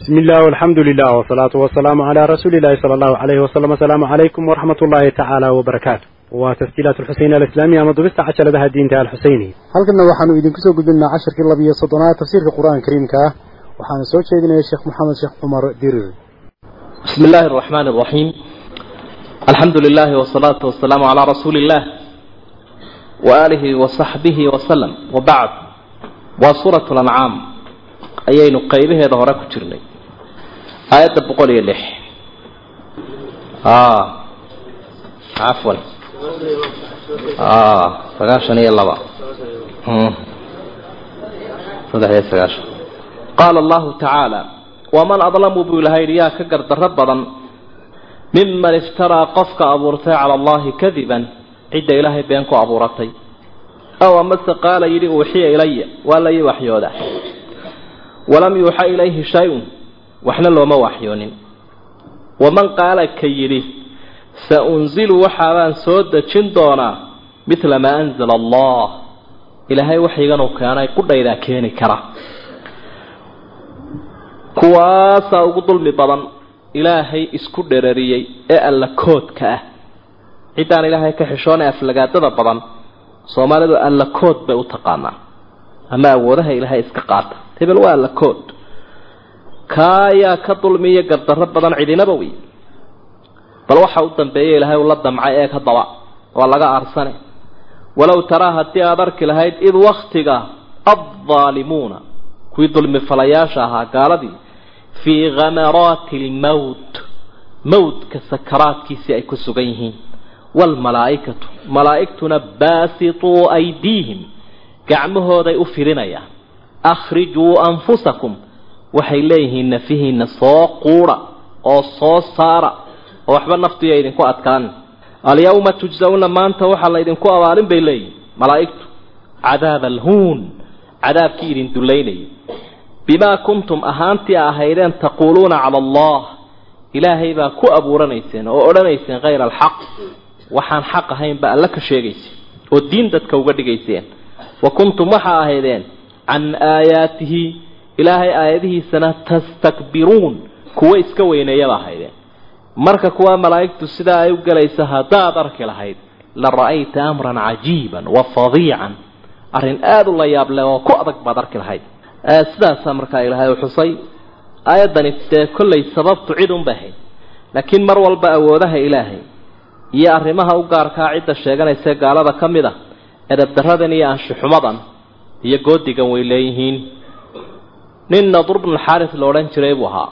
bismillaah alxamdu lilah wsalaatu wasalaamu calaa rasuulillahi sala allahu alayhi wasalam asalaamu calaykum waraxmat ullaahi tacaala wbarakaatu waa tasjiilaat alxuseyn alislaamiya ama dubista casharadaha diinta alxuseyniya halkanna waxaanu idinku soo gudbinaa casharkii labiyo soddonaad tafsiirka qur'aanka kariimka. Ah waxaana soo jeedinaya sheekh maxamed sheekh cumar dirir bismi illaahi araxmaan araxiim alxamdu lilaahi wasalaatu wasalaamu calaa rasuuli illaah waaalihi wasaxbihi wasalam wabacd waa suurat lancaam ayaynu qaybaheeda hore ku jirnay aayadda boqol iyo lix afwan sagaashan iyo laba saddex iyo sagaashan qaala allahu tacaala waman adlamu buu ilahay yidhi yaa ka gardarro badan miman iftaraa qofka abuurtay cala allahi kadiban cidda ilaahay been ku abuuratay aw amase qaala yidhi uuxiya ilaya waa la ii waxyooda walam yuuxa ilayhi shay-un waxna looma waxyoonin. Waman qaala ka yidhi saunzilu waxaabaan soo dejin doonaa midla maa anzala allah. Ilaahay waxayganuu keenay qudhaydaa keeni kara. Kuwaasaa ugu dulmi badan ilaahay isku dherariyey ee alla koodka ah. Ciddaan ilaahay ka xishoonay aflagaadada badan soomaalidu alla kood bay u taqaanaa. Ama awoodaha ilaahay iska qaata. Hebel waa alla kood kaayaa ka dulmiya gardarro badan cidinaba wey bal waxa u dambeeya ilaahay ula damcay eeg haddaba waa laga aarsane. Walow taraa haddii aada arki lahayd id waktiga addaalimuuna kuwii dulmi falayaasha ahaa gaaladii fii khamaraati almowt mowtka sakaraadkiisii ay ku sugan yihiin. Waalmalaa'ikatu malaa'igtuna baasituu aydiihim gacmahooday u firinayaan. Akhrijuu anfusakum waxay leeyihiin nafihiina soo quudha oo soo saara oo waxba naftiya idinku adkaan. Alyawma tujsawna maanta waxaa laydinku abaalin bay leeyihiin malaa'igtu. Cadaaba alhuun cadaabkii idin dullaynayay. Bimaa kuntum ahaantii ahaydeen taquuluuna cala allah ilaahay baa ku abuuranayseen oo odhanayseen hayra alxaq waxaan xaq ahayn ba alla ka sheegayseen oo diin dadka uga dhigayseen. Wa kuntum waxaa ahaydeen can aayaatihi ilaahay aayadihiisana tastakbiruun kuwo iska weyneeyaba ahaydeen marka kuwa malaa'igtu sidaa ay u gelaysa haddaad arki lahayd la ra'ayta amran cajiiban wa fadiican. Arrin aada u la yaab leh oo ku adag baad arki lahayd. Sidaasaa markaa ilaahay u xusay aayaddani dee kollay sababtu cid unba ahayd laakiin mar walba awoodaha ilaahay iyo arrimaha u gaarkaa cidda sheeganaysae gaalada ka mid a edabdaradan iyo anshuxumadan iyo goodigan way leeyihiin nin nadur bnulxaaris la odhan jiray buu ahaa.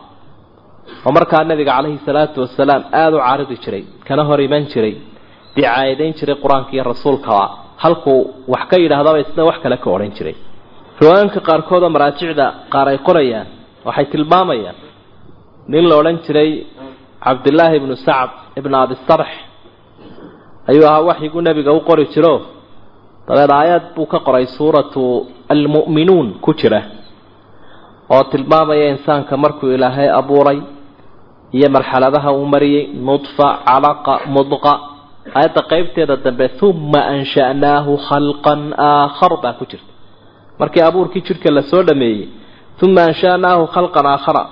Oo markaa nabiga calayhi salaatu wasalaam aada u caaridi jiray kana hor iman jiray dicaayadayn jiray qur'aanka iyo rasuulkaba halkuu wax ka yidhaahdaba isna wax kale ka odhan jiray. Riwaayanka qaarkood oo maraajicda qaar ay qorayaan waxay tilmaamayaan nin la odhan jiray cabdillaahi ibnu sacd ibnu abisarx ayuu ahaa waxyiguu nebiga u qori jiro? Dabeed aayad buu ka qoray suuratu almu'minuun ku jira oo tilmaamaya insaanka markuu ilaahay abuuray iyo marxaladaha uu mariyey nudfa calaqa mudqa. Aayadda qaybteeda dambe uma ansha'naahu khalqan aakhar baa ku jirta. Markii abuurkii jidhka la soo dhameeyey uma ansha'naahu khalqan aakhara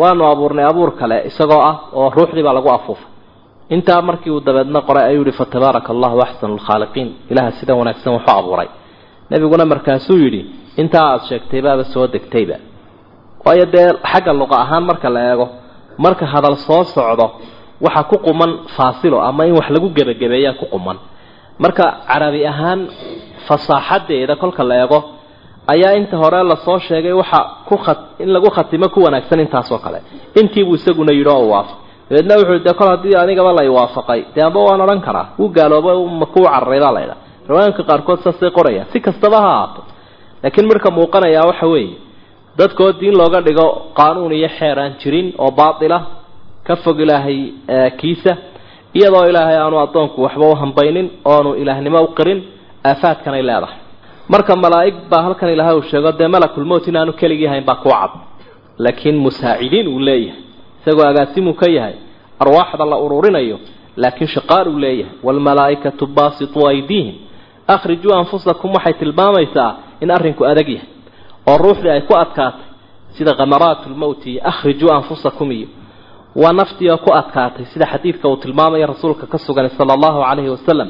waanu abuurnay abuur kale isagoo ah oo ruuxdii baa lagu afuufay. Intaa markii uu dabeedna qoray ayuu yihi fatabaaraka allahu axsanu lkhaaliqiin ilaha sida wanaagsan wuxuu abuuray. Nebiguna markaasuu yidhi intaa aada sheegtay baaba soo degtayba waayo dee xagga luqa ahaan marka la eego marka hadal soo socdo waxa ku quman faasilo ama in wax lagu gebagabeeyaa ku quman. Marka carabi ahaan fasaaxadeeda kolka la eego ayaa inta hore la soo sheegay waxa ku in lagu khatimo ku wanaagsan intaasoo kale. Intiibuu isaguna yidhi oo waafaq dabeedna wuxuu de kol haddii anigaba la iwaafaqay dee amba waan odhan karaa. Wuu gaalooba makuu cararay baa laydha riwaayanka qaarkood saasay qorayaan si kastaba ha ahaato. Laakiin marka muuqanayaa waxa weeye dadkoo diin looga dhigo qaanuun iyo xeer aan jirin oo baatila ka fog ilaahay kiisa iyadoo ilaahay aanu addoonku waxba u hambaynin oonu ilaahnimo u qirin aafaadkanay leedahay. Marka malaa'ig baa halkan ilaahay uu sheego dee malakulmowt inaanu keligii hayn baa kuu cad. Laakiin musaacidiin uu leeyahay isagoo agaasimuu ka yahay arwaaxda la ururinayo laakiin shaqaar uu leeyahay. Waalmalaa'ikatu baasituu aydiihim akhrijuu anfusakum waxay tilmaamaysaa in arrinku adag yahay oo ruuxdii ay ku adkaatay sida khamaraat lmowti iyo akhrijuu anfusakum iyo waa naftii oo ku adkaatay sida xadiidka uu tilmaamaya rasuulka ka sugan sala allahu calayhi wasalam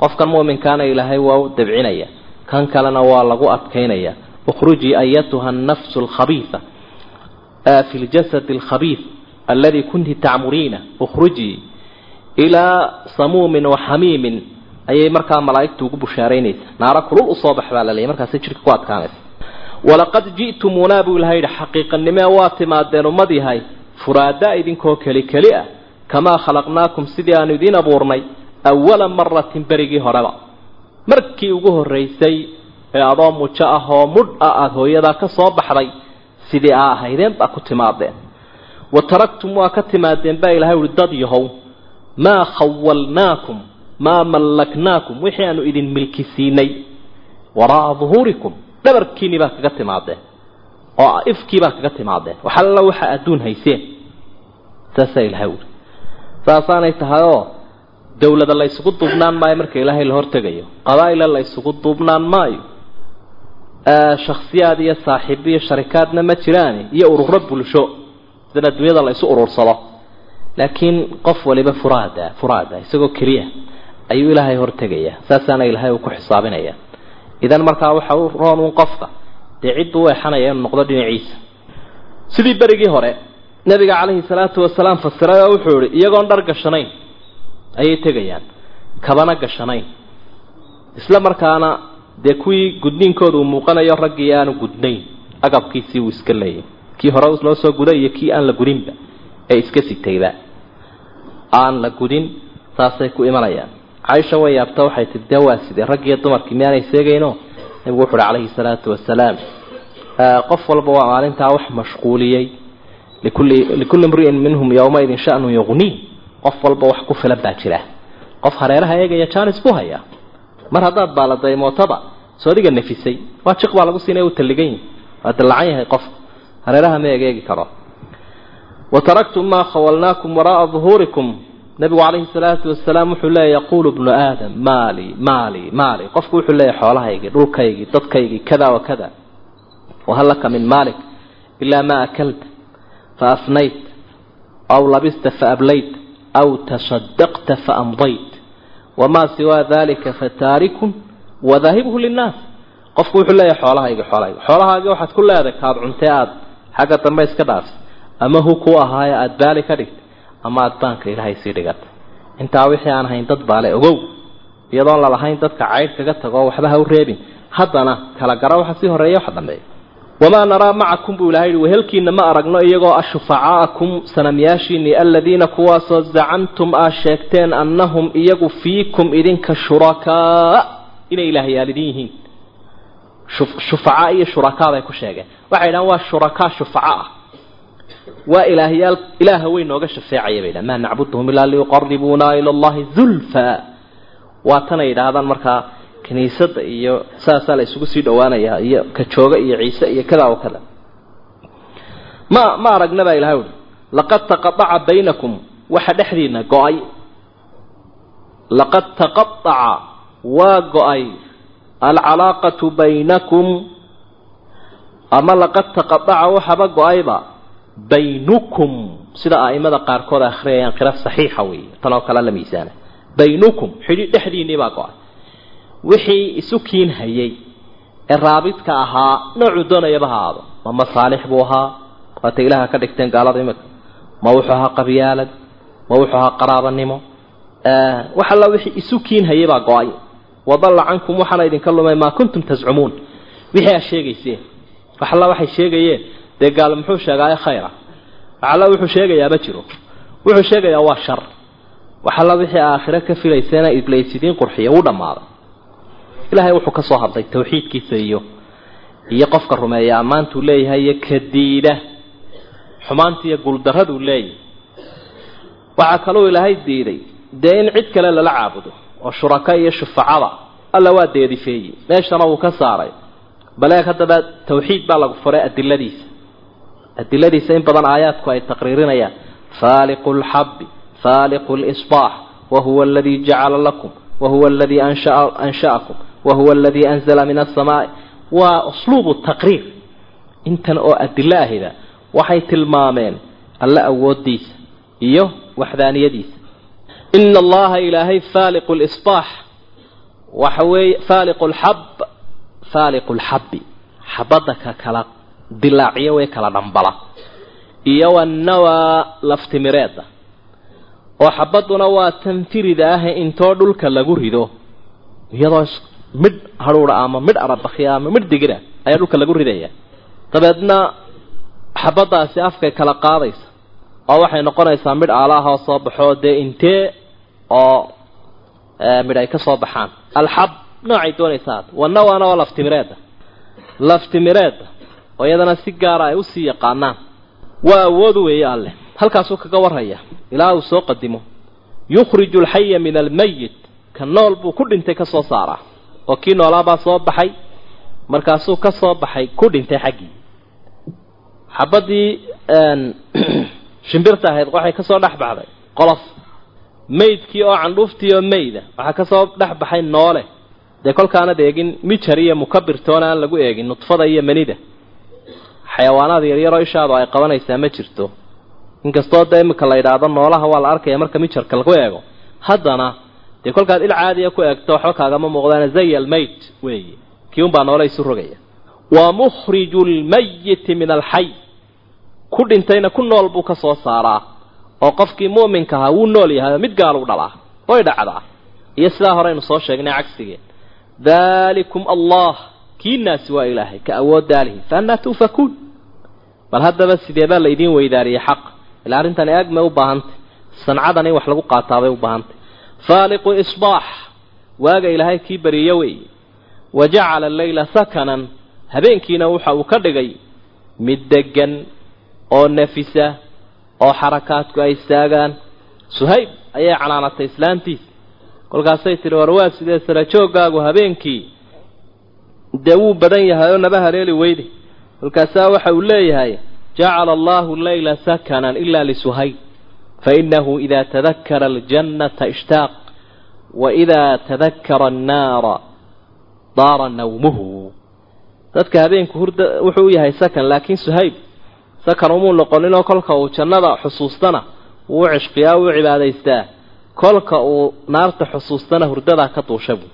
qofkan mu'minkaana ilaahay waa u dabcinaya. Kan kalena waa lagu adkaynaya. Ukhrujii ayatuha annafsu alkhabiisa fi ljasadi alkhabiis aladi kunti tacmuriina ukhrujii ilaa samuumin wa xamiimin ayay markaa malaa'igtu ugu bushaaraynaysa. Naaro kulul u soo bax baa la markaasay jidhka ku adkaanaysa walaqad ji'tumuunaa buu ilahay yidhi xaqiiqanimee waa timaadeen ummad yahay furaada idinkoo keli keli ah kamaa khalaqnaakum sidii aanu idiin abuurnay awala maratin berigii horeba. Markii ugu horraysay ee adoo mujo ah oo mudh ah aada hooyadaa ka soo baxday sidii aa ahaydeen baa ku timaadeen. Wa taraktum waa ka timaadeen baa ilahay uhi dad yahow maa khawalnaakum maa mallaknaakum wixii aanu idin milki siinay waraa'a duhuurikum dhabarkiinii baa kaga timaadeen oo ifkii baa kaga timaadeen waxalla waxa adduun hayseen saasaa ilahay uhi saasaanay tahay oo dawlada la ysugu duubnaan maayo marka ilaahay la hortegayo. Qabaa'ila la ysugu duubnaan maayo. Shaksiyaad iyo saaxiib iyo sharikaadna ma jiraani iyo ururo bulsho. Sidan adduunyada la isu urursado. Laakiin qof waliba furaada furaada isagoo keliya ayuu ilaahay hortegayaa. Saasaana ilaahay uu ku xisaabinaya idan markaa waxa u roon un qofka dee cidduu u exanaya inuu noqdo dhinaciisa. Sidii berigii hore nabiga calayhi salaatu wasalaam fasiray wuxuu ihi iyagoon dhar gashanayn ayay tegayaan. Kabana gashanayn. Isla markaana dee kuwii gudniinkooda uu muuqanayo raggii aanu gudnayn agabkiisii uu iska leeyay kii hore loo soo guday iyo kii aan la gudinba ee iska sitayba. Aan la gudin saasay ku imanayaan caaisha way yaabta waxay tii dee waa sidee raggiiyo dumarkii miyaanay seegayno nabigu wuxu uhi calayhi salaatu wasalaam qof walba waa maalintaa wax mashquuliyey. Likulli imri'in minhum yowmaidin sha'nun yugnii qof walba wax ku filan baa jira. Qof hareeraha eegaya janis buu hayaa mar haddaad baaladaymootaba soo adiga nafisay. Waa jiq baa lagu siinaya u talligan yihi waa dallacan yahay qofka hareeraha ma egeegi karo. Wa taraktum maa khawalnaakum waraa'a duhuurikum nabigu calayhi salaatu wasalaam wuxuu leeya yaquulu bnu aadam maali maali maali. Qofku wuxuu leeyahy xoolahaygii dhulkaygii dadkaygii kada wa kada. Wahal min maalik ilaa maa akalta fa afnayt aw labista faablayt aw tasadaqta faamdayt wamaa siwaa dalika fataarikun wadaahibhu linnaas. Qofku wuxuu leeyahay xoolahaygi xoolahaygi xoolahaagi waxaad ku leedahay kaad cuntee aada xagga dambe iska dhaafsa ama hu ku ahaayo aada baali ka dhigtay ama aada baanka ilaahay sii dhigatay intaa wixii aan hayn dad baale ogow iyadoon lalahayn dadka caydh kaga tagoo waxba ha u reebin haddana kala gara waxa sii horreeya waxa dambeeya wamaa naraa macakum buu ilahay yihi wehelkiina ma aragno iyagoo ashufacaakum sanamyaashiinii aladiina kuwaasoo zacamtum aa sheegteen annahum iyagu fiikum idinka shurakaa inay ilaahyaal idin yihiin. Shufacaa iyo shurakaa bay ku sheegeen. Waxay dhahan waa shurakaa shufaca ah waa ilaahyaal ilaaha way nooga shafeecaya bay dhahan maa nacbuduhum ilaa liyuqaribuuna ila allahi zulfa. Waa tanay yidhaahdaan markaa kiniisadda iyo saasaa la isugu sii dhawaanayaa iyo ka jooga iyo ciise iyo kada o kada. Ma ma aragna baa ilahay uhi laqad taqaaca baynakum. Waxa dhexdiina go'ay. Laqad taqaaca waa go'ay. Alcalaaqatu baynakum. Ama laqad taqaaca waxaba go'ayba baynukum. Sida a'imada qaarkood akhriyayaan qira saxiixa weeye. Tan oo kale la miisaana baynukum. Xidhi dhexdiinii baa go'ay wixii isu kiin hayay ee raabidka ahaa noocuu doonayaba ha aado. Ma masaalix buu ahaa. Waatay ilaaha ka dhigteen gaalada imika. Ma wuxuu ahaa qabyaalad. Ma wuxuu ahaa qaraabanimo. Wax alla wixii isu kiin hayay baa go'ay. Wadalla cankum waxaana idinka lumay maa kuntum tascumuun wixii aa sheegayseen. Wax alla waxay sheegayeen dee gaal muxuu sheegaaye khayra? Wax alla wuxuu sheegayaama jiro. Wuxuu sheegayaa waa shar. Wax alla wixii aakhire ka filayseena iblays idiin qurxiya wuu dhammaaday ilaahay wuxuu ka soo hadlay tawxiidkiisa iyo iyo qofka rumeeya ammaantuu leeyahay iyo kadiida. Xumaanta iyo guuldaraduu leeyahay waxaa kaluu ilaahay diiday dee in cid kale lala caabudo oo shuraka iyo shufacada alla waa deedifeeyey. Meeshana wuu ka saaray. Baleeg haddaba tawxiid baa lagu furay adiladiisa adiladiisa in badan aayaadku ay taqriirinayaan. Faaliqu lxabbi faaliqu lisbaax wahuwa aladii jacala lakum wahuwa aladii anshaakum wahuwa aladii anzala min asamaai waa usluubu taqriir. Intan oo adilo ahida waxay tilmaameen alle awoodiisa iyo waxdaaniyadiisa. Ina allaha ilaahay faaliqu lisbaax waxa weeye faaliqu lxab faaliqu lxabbi xabadda ka kala dilaaciyo way kala dhambala. Iyo wanawaa laftimireeda oo xabadduna waa tanfirida ah intoo dhulka lagu rido. Iyadoo midh hadhuudha ama midh arabakya ama midh digira ayaa dhulka lagu ridaya dabeedna xabaddaasi afkay kala qaadaysa. Oo waxay noqonaysaa midh aalaahoo soo baxoo dee intee oo midh ay ka soo baxaan. Alxab noocay doonaysaa. Wanawaana waa laftimireeda laftimireeda oo iyadana si gaara ay u sii yaqaanaan. Waa awood weeye alleh halkaasuu kaga warraya ilaa uu soo qadimo. Yukhriju alxaya min almayit ka nool buu ku dhintay ka soo saaraa oo kii noolaabaa soo baxay. Markaasuu ka soo baxay ku dhintay xaggii xabaddii shimbirta ahayd waxay ka soo dhex baxday. Qolof. Maydkii oo candhuuftii oo mayda waxaa ka soo dhex baxay noole. Dee kolkaanad eegin mijar iyo mukabirtoona aan lagu eegin nudfada iyo manida xayawaanaada yaryaroo ishaadu ay qabanaysaa ma jirto. Inkastoo dee imika la yidhaahdo noolaha waa la arkaya marka mijarka lagu eego. Haddana dee kolkaad il caadiya ku eegto waxba kaagama muuqdaana zay almayt weeye. Kii unbaa noole isu rogaya. Wa mukhriju lmayiti min alxay ku dhintayna ku nool buu ka soo saaraa. Oo qofkii mu'minka ahaa wuu nool yahay mid gaalu dhalaa. Way dhacdaa. Iyo sidaa hore aynu soo sheegnay cagsigeen. Dalikum allah. Kiinaasi waa ilaahay. Ka awood daalihi fa tuufakuun bal haddaba sidee baa la idiin weydaariyey xaq? Ilaa arrintani aag may u baahantay. Sancadan in wax lagu qaataabay u baahantay. Faaliqu isbaax. Waaga ilaahay kii beriyo weeye wa jacala alleyla sakanan. Habeenkiina waxa uu ka dhigay mid deggan oo nafisa oo xarakaadku ay istaagaan. Suhayb ayay canaanatay islaantiis. Kolkaasay tidhi war waa sidee sara jooggaagu habeenkii? Dee wuu badan yahay oo naba haleeli weyde kolkaasaa waxa uu leeyahay jacala allahu leyla sakanan ila lisuhayb fainahu ida tadakara aljannata ishtaaq waidaa tadakara annaara daara nawmuhu. Dadka habeenku hurda wuxuu u yahay sakan laakiin suhayb sakan umuu noqoninoo kolka uu jannada xusuustana wuu cishqiyaa wuu cibaadaystaa. Kolka uu naarta xusuustana hurdadaa ka duusha buu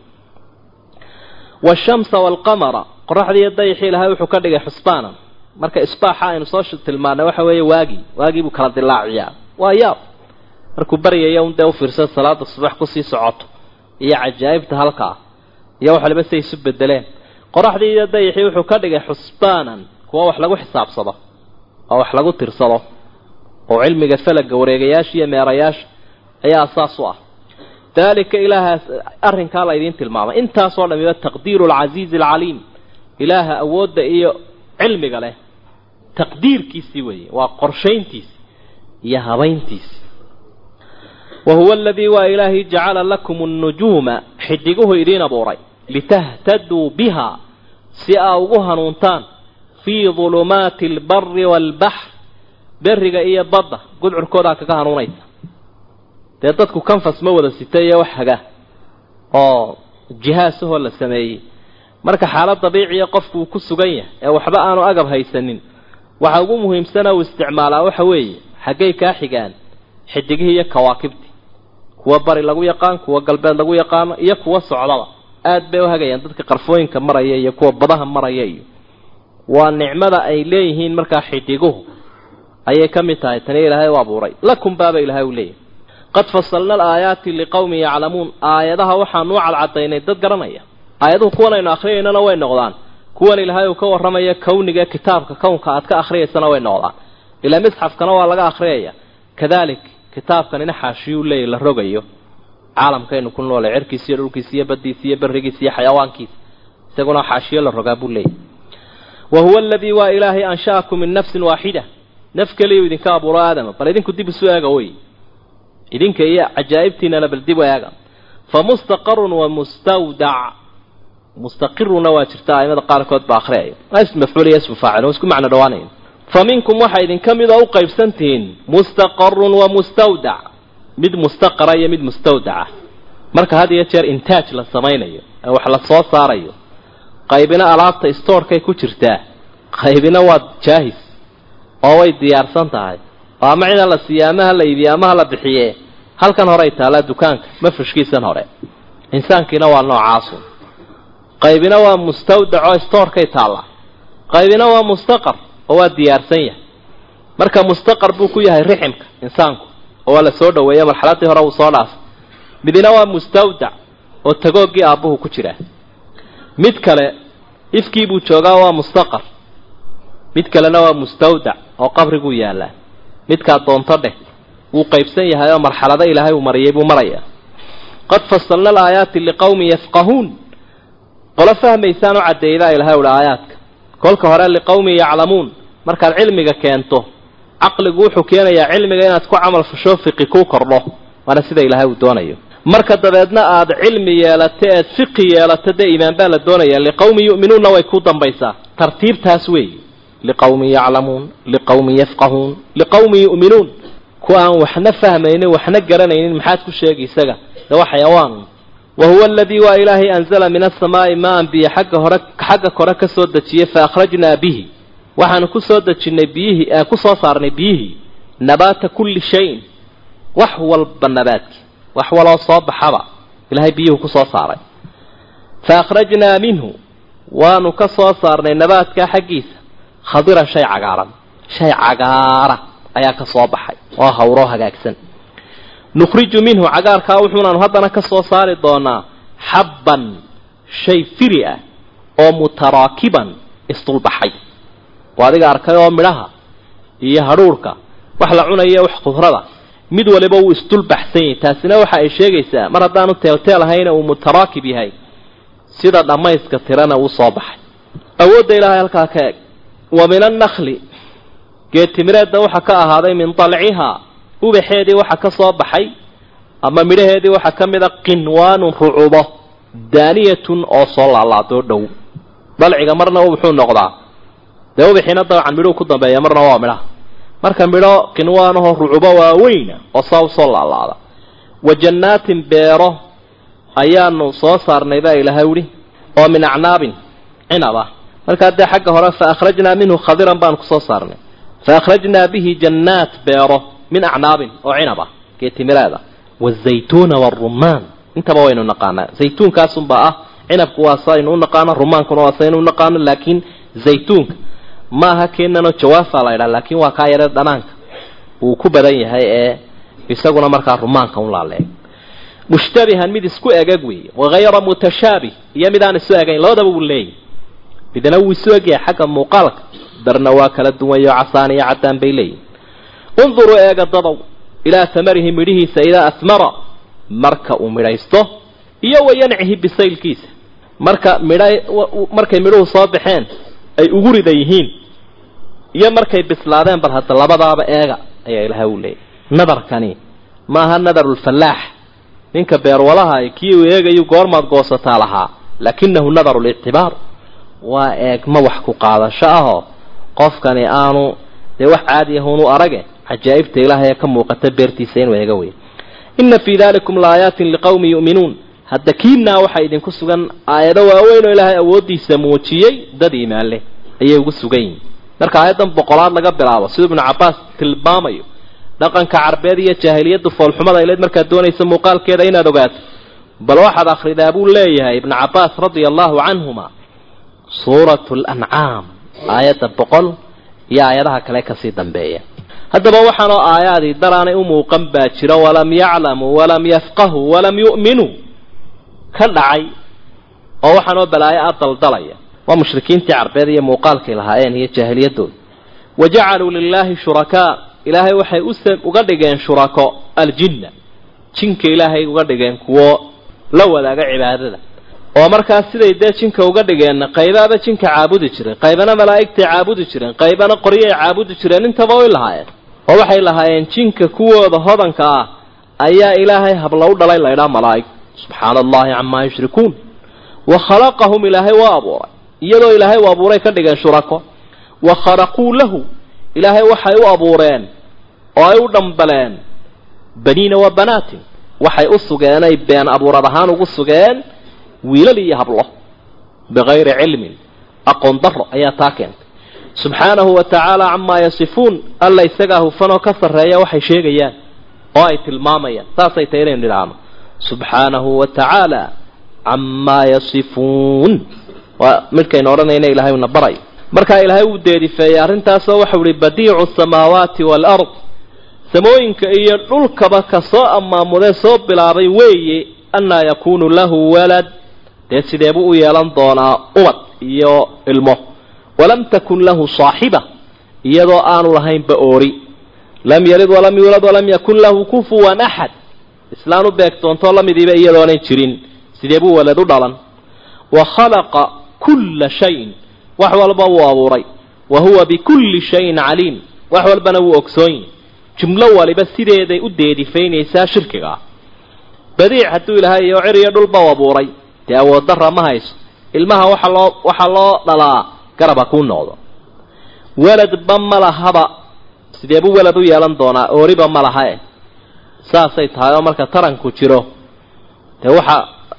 washamsa waalqamara qoraxdiiyo dayixii ilahay wuxuu ka dhigay xusbaanan marka isbaaxa aynu soo tilmaanay waxa weeye waagii waagii buu kala dilaaciyaa waa yaab markuu baryaya un dee u fiirsada salaada subax ku sii socoto iyo cajaa'ibta halkaa iyo wax waliba siay isu bedeleen qoraxdii iyo dayixii wuxuu ka dhigay xusbaanan kuwa wax lagu xisaabsado oo wax lagu tirsado oo cilmiga falaga wareegayaasha iyo meerayaasha ayaa asaas u ah dalika ilaahaas arrinkaa la idiin tilmaamay intaasoo dhamiba taqdiiru alcasiizi alcaliim ilaaha awoodda iyo cilmiga leh. Taqdiirkiisii weeye. Waa qorshayntiisi iyo habayntiisi wa huwa aladii waa ilaahay jacala lakum annujuuma. Xidiguhu idiin abuuray. Litahtaduu biha. Si aa ugu hanuuntaan. Fii dulumaati albari waalbaxr beriga iyo badda. Gudcurkoodaa kaga hanuunaysa dee dadku kanfas ma wada sita iyo wax haga oo jihaasahoo la sameeyey. Marka xaalad dabiiciya qofku uu ku sugan yahay ee waxba aanu agab haysanin waxa ugu muhiimsana uu isticmaalaa waxa weeye xaggay kaa xigaan xidigihii iyo kawaakibtii. Kuwa bari lagu yaqaan kuwa galbeed lagu yaqaano iyo kuwa socdaba aad bay u hagayaan dadka qarfooyinka maraya iyo kuwa badaha maraya iyo. Waa nicmada ay leeyihiin markaa xidiguhu ayay ka mid tahay tani ilaahay u abuuray. Lakum baaba ilaahay u leeyahay qad fasalna alaayaati liqowmin yaclamuun aayadaha waxaanu u cadcadaynay dad garanaya. Aayaduhu kuwan aynu akhriyaynana way noqdaan. Kuwan ilaahay uu ka warramaya kawniga kitaabka kownka aad ka akhriyaysana way noqdaan. Ilaa misxafkana waa laga akhriyaya kadalik kitaabkanina xaashiyuu leeyahy la rogayo. Caalamkaynu ku noolay cerkiisa iyo dhulkiisa iyo baddiisa iyo berrigiisa iyo xayawaankiisa isaguna xaashiyo la rogaa buu leeyahy wa huwa aladii waa ilaahay ansha'akum min nafsin waaxida naf keliyuu idinka abuuro aadama bal idinku dib isu eega wey idinka iyo cajaa'ibtiinana bal dib eega fa mustaqarun wa mustawdac mustaqiruna waa jirta aimada qaarkood baa akhriyaya waa ism mafcuul iyo ismu isku macno dhawaanaya fa minkum waxaa idinka mid oo u qaybsan tihiin mustaqarun wa mustawdac mid mustaqara iyo mid mustawdaca marka had iyo jeer intaaj la samaynayo ee wax la soo saarayo qaybina alaabta stoorkay ku jirtaa. Qaybina waa jaahis oo way diyaarsan tahay oo ama cida la siiya ama ha la iibiye ama ha la bixiye halkan horey taallaa dukaanka mafrashkiisan hore. Insaankiina waa noocaasun qaybina waa mustawdac oo stoorkay taallaa qaybina waa mustaqar oo waa diyaarsan yahay. Marka mustaqar buu ku yahay riximka insaanku oo waa la soo marxaladii hore uu soo dhaafay midina waa mustawdac oo tagooggii aabbuhu ku jira. Mid kale ifkii buu joogaa waa mustaqar. Mid kalena waa mustawdac oo qabriguu yaallaa midkaa doonto dheh wuu qaybsan yahay oo marxalado ilaahay uu mariyay buu marayaa qad fasalna alaayaati liqawmin yafqahuun. Qolo fahmaysaan u caddeeydaa ilahay uhi aayaadka. Kolka hore liqawmin yaclamuun. Markaad cilmiga keento caqligu wuxuu keenayaa cilmiga inaad ku camal fasho fiqi kuu kordho. Waana sida ilaahay uu doonayo. Marka dabeedna aad cilmi yeelato eed fiqi yeelato dee iimaan baa la doonaya liqawmin yu'minuunna way ku dambaysaa. Tartiibtaas weeyi liqawmin yaclamuun liqawmin yafqahuun liqawmin yu'minuun kuwa aan waxna fahmaynin waxna garanaynin maxaad ku sheegi isaga de waa xayawaan wa huwa aladii waa ilaahay anzala min asamaa'i maan biyo xagga hore xagga kore ka soo dejiyey fa akhrajnaa bihi waxaanu ku soo biyihii aan ku soo saarnay biyihii nabaata kulli shayin wax walba nabaadki wax waloo soo baxaba ilahay biyuhu ku soo saaray fa akhrajnaa minhu waanu ka soo saarnay nabaadkaa xaggiisa khadiran shay cagaaran. Shay cagaara ayaa ka soo baxay. Oo hawroo hagaagsan. Nukhriju minhu cagaarkaa wuxuunaanu haddana ka soo saari doonaa xabban shay firi ah oo mutaraakiban isdulbaxay waa adiga arkay oo midhaha iyo hadhuurhka wax la cunaya wax khudrada mid waliba wuu isdulbaxsan yahay. Taasina waxa ay sheegaysaa mar haddaanu teelteel ahayna uu mutaraakib yahay sida dhammayska tirana uu soo baxay. Awoodda ilaahay halkaa ka eg wa min annakli geetimireedda waxaa ka ahaaday min dalcihaa ubaxeedii waxa ka soo baxay ama midhaheedii waxaa ka mid a qinwaanun rucubo daaniyatun oo soo laalaadoo dhow. Dalciga marna wuxuu noqdaa. Dee ubaxiina dabcan midhuhu ku dambeeya marna waa midhaha marka midho qinwaanahoo rucubo waaweyna oo saa u soo laalaada. Wa jannaatin beero ayaanu soo saarnay baa ilaahay uhi oo min acnaabin cinab markaa dee xagga hore fa akhrajnaa minhu khadiran baanu ku soo saarnay. Fa akhrajnaa bihi jannaat beero min acnaabin oo cinab ah geetimireeda wazaytuuna warumaan intaba waynu naqaanaa. Zaytuunkaasunbaa ah cinabku waa saynu u naqaano rumaankuna waa saynu u naqaano laakiin zaytuunka. Maaha keenanoo jawaafa la ydhaha laakiin waa kaa yaree dhanaanka. Uu ku badan yahay ee isaguna markaa rumaanka un laaleeg mushtabihan mid isku egeg weeye wagayra mutashaabih iyo mid aan isu egayn labadaba wuu leeyahy midna wuu isu egyahay xagga muuqaalka. Darna waa kala duwanyo casaan iyo caddaan bay leeyihiin unduruu eega dadow ilaa tamarihi midhihiisa idaa asmara. Marka uu midhaysto iyo wayancihi bisaylkiisa. Marka midha markay midhuhu soo baxeen ay ugu rida yihiin iyo markay bislaadeen bal hadda labadaaba eega ayaa ilahay u leeyahy nadarkani maaha nadarulfallaax ninka beerwalaha kii uu eegayu goormaad goosataa lahaa laakinahu nadaru lictibaar waa eegma wax ku qaadasho ahoo qofkani aanu dee wax caadi ahunu arage cajaa'ibta ilaahay ee ka muuqata beertiisa inuu eega wey inna fii dalikum laayaatin liqawmin yu'minuun. Hadda kiinaa waxaa idinku sugan aayado waaweyn oo ilaahay awooddiisa muujiyey dad iimaan leh ayay ugu sugan yihiin marka aayaddan boqolaad laga bilaabo siduu ibnu cabbaas tilmaamayo dhaqanka carbeed iyo jaahiliyaddu foolxumada ileed markaad doonaysa muuqaalkeeda inaad ogaato bal waxaad akhridaa buu leeyahay ibnu cabbaas radia allahu canhuma suuratu lancaam aayadda boqol iyo aayadaha kale ka sii dambeeya. Haddaba waxaanoo aayaadii daraanay u muuqan baa jiro walam yaclamuu walam yafqahuu walam yu'minuu ka dhacay oo waxaanoo balaayo a daldalaya. Waa mushrikiintii carbeed iyo muuqaalkay lahaayeen iyo jaahiliyadooda wa jacaluu lilaahi shurakaa ilaahay waxay uga dhigeen shurako aljinna. Jinka ilaahay uga dhigeen kuwo la wadaaga cibaadada oo markaas siday dee jinka uga dhigeenna qaybaaba jinka caabudi jireen qaybana malaa'igtay caabudi jireen qaybana qoryay caabudi jireen intaba way lahaayeen. Oo waxay lahaayeen jinka kuwooda hodanka ah ayaa ilaahay habla u dhalay laydhaa malaa'ig. Subxaana allahi camaa yushrikuun. Wa khalaqahum ilaahay waa abuuray. Iyadoo ilaahay u abuuray ka dhigeen shurako. Wa kharaquu lahu. Ilaahay waxay u abuureen oo ay u dhambaleen baniina wa banaatin. Waxay u sugeenay been abuurad ahaan ugu sugeen wiilal iyo hablo bikayri cilmin aqoon daro ayaa taa keentay. Subxaanahu wa tacaala camaa yasifuun alla isagaa hufanoo ka sarreeya waxay sheegayaan oo ay tilmaamayaan saasay tahay inaynu nidhaahno subxaanahu wa tacaala camaa yasifuun. Waa midhkaynu odhanayna ilahay una barayo. Markaa ilaahay wuu deedifeeyey arrintaasoo waxau ihi badiicu samaawaati waalard samooyinka iyo dhulkaba ka soo ammaamudee soo bilaabay weeye annaa yakuunu lahu walad dee sideebuu u yeelan doonaa ubad iyo ilmo. Walam takun lahu saaxiba iyadoo aanu lahaynba oori. Lam yalid walam yuulad walam yakun lahu kufuwan axad islaan u beegtoontoo la midiiba iyadoonan jirin. Sidee buu walad u dhalan? Wa khalaqa kulla shayin. Wax walba wuu abuuray. Wa huwa bikulli shayin caliim. Wax walbana wuu ogsoon yahy jumlo waliba sideeday u deedifaynaysaa shirkigaa. Badiic hadduu ilaahay iyo cir iyo dhulba u abuuray dee awood darra ma hayso. Ilmaha waxa loo waxaa loo dhalaa garab ha kuu noqdo. Weladba ma lahaba. Sidee buu welad u yeelan doonaa? Ooriba ma laha eh. Saasay tahay oo marka taranku jiro. Dee waxa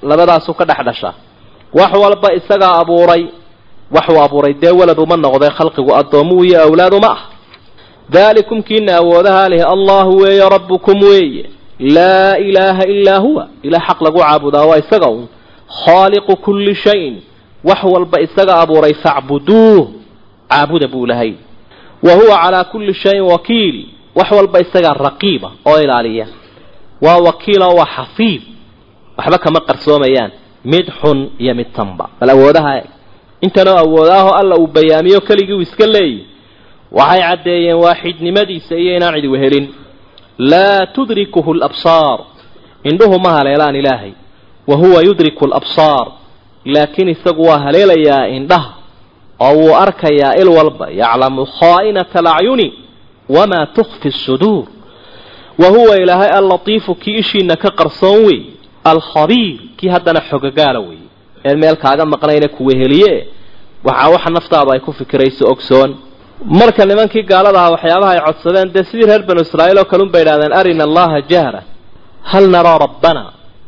labadaasu ka dhex dhasha. Wax walba isagaa abuuray. Waxuu abuuray. Dee welad uma noqdee khalqigu addoommuu iyo awlaaduma ah. Daalikum kiina awoodaha leh allahu weeye rabbukum weeye. Laa ilaaha ilaa huwa. Ilah xaq lagu caabudaa waa isaga un khaaliqu kulli shayin wax walba isaga abuuray facbuduuh caabuda buu lahay wa huwa calaa kulli shayin wakiil. Wax walba isagaa raqiiba oo ilaaliya. Waa wakiila waa xafiid waxba kama qarsoomayaan. Mid xun iyo mid tanba bal awoodaha intanoo awoodaaho alla uu bayaamiyo keligii uu iska leeyahy waxay caddeeyeen waaxidnimadiisa iyo inaan cid wehelin. Laa tudrikuhu labsaar indhuhu ma haleelaan ilaahay wa huwa yudriku alabsaar. Laakiin isagu waa haleelayaa indhaha oo wuu arkayaa il walba yaclamu khaa'inata alacyuni wamaa tukfi suduur wa huwa ilaahay allatiifu kii ishiina ka qarsoon wey alkhabiir kii haddana xogagaala wey een meel kaaga maqnayna kuweheliye waxaa waxa naftaadu ay ku fikirayso ogsoon. Marka nimankii gaalada aha waxyaabaha ay codsadeen dee sidii reer banu israa'iil oo kalun bay idhahdeen arina allaha jahra hal naraa rabbana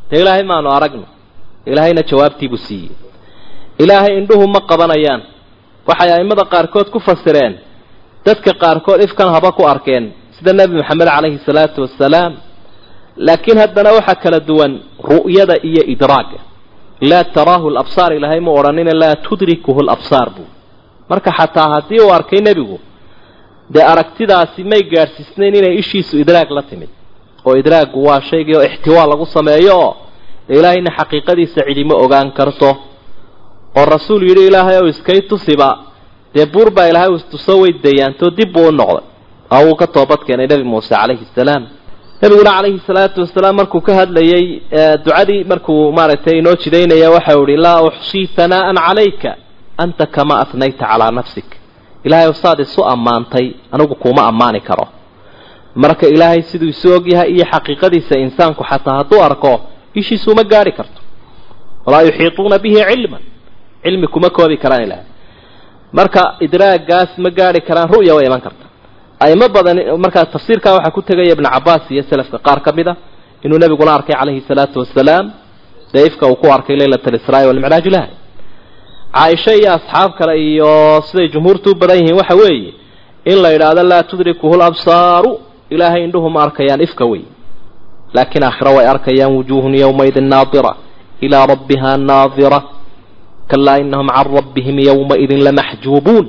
dee ilaahay maanu aragno. Ilaahayna jawaabtiibuu siiyey. Ilaahay indhuhu ma qabanayaan. Waxay a'immada qaarkood ku fasireen. Dadka qaarkood ifkan haba ku arkeen. Sida nebi maxamed calayhi salaatu wasalaam laakiin haddana waxaa kala duwan ru'yada iyo idraaga laa taraahu labsaar ilaahay ma odhanina laa tudrikuhu labsaar buu. Marka xataa haddii uu arkay nebigu dee aragtidaasi may gaadhsiisnayn inay ishiisu idraag la timid oo idraaggu waa shaygii oo ixtiwaa lagu sameeyo oo ilaahayna xaqiiqadiisa cidima ogaan karto. Oo rasuul yidhi ilaahay ow iskay tusiba dee buur baa ilaahay istuso way dayaantoo dib buu u noqday. Oo wuu ka toobad keenay nebi muuse calayhi salaam. Nebiguna calayhi salaatu wasalaam markuu ka hadlayay ducadii markuu maaragtay inoo jidaynaya waxau ihi laa uxsii hanaa'an calayka anta kamaa atnayta calaa nafsik. Ilaahay saad isu ammaantay anigu kuuma ammaani karo marka ilaahay siduu isu ogyahay iyo xaqiiqadiisa insaanku xataa hadduu arko ishiisu uma gaadhi karto. Walaa yuxiituuna bihi cilman. Cilmi kuma koobi karaan ilaahay. Marka idraagaas ma gaadhi karaan ru'ya way iman karta aimo badan markaa tafsiirkaa waxaa ku tegaya ibnu cabaas iyo selafka qaar ka mid a inuu nebiguna arkay calayhi salaatu wasalaam dee uu ku arkay leylat alisraa walmicraaj ilahi caaisha iyo asxaab kale iyo siday jumhuurtu u badan yihiin waxa weeye in la yidhaahdo laa tudrikuhu labsaaru ilaahay indhuhu ma arkayaan ifka wey laakiin aakhiro way arkayaan wujuuhun yowmaidin naadira ilaa rabbiha naadira kalaa inahum can rabbihim yowmaidin lamaxjuubuun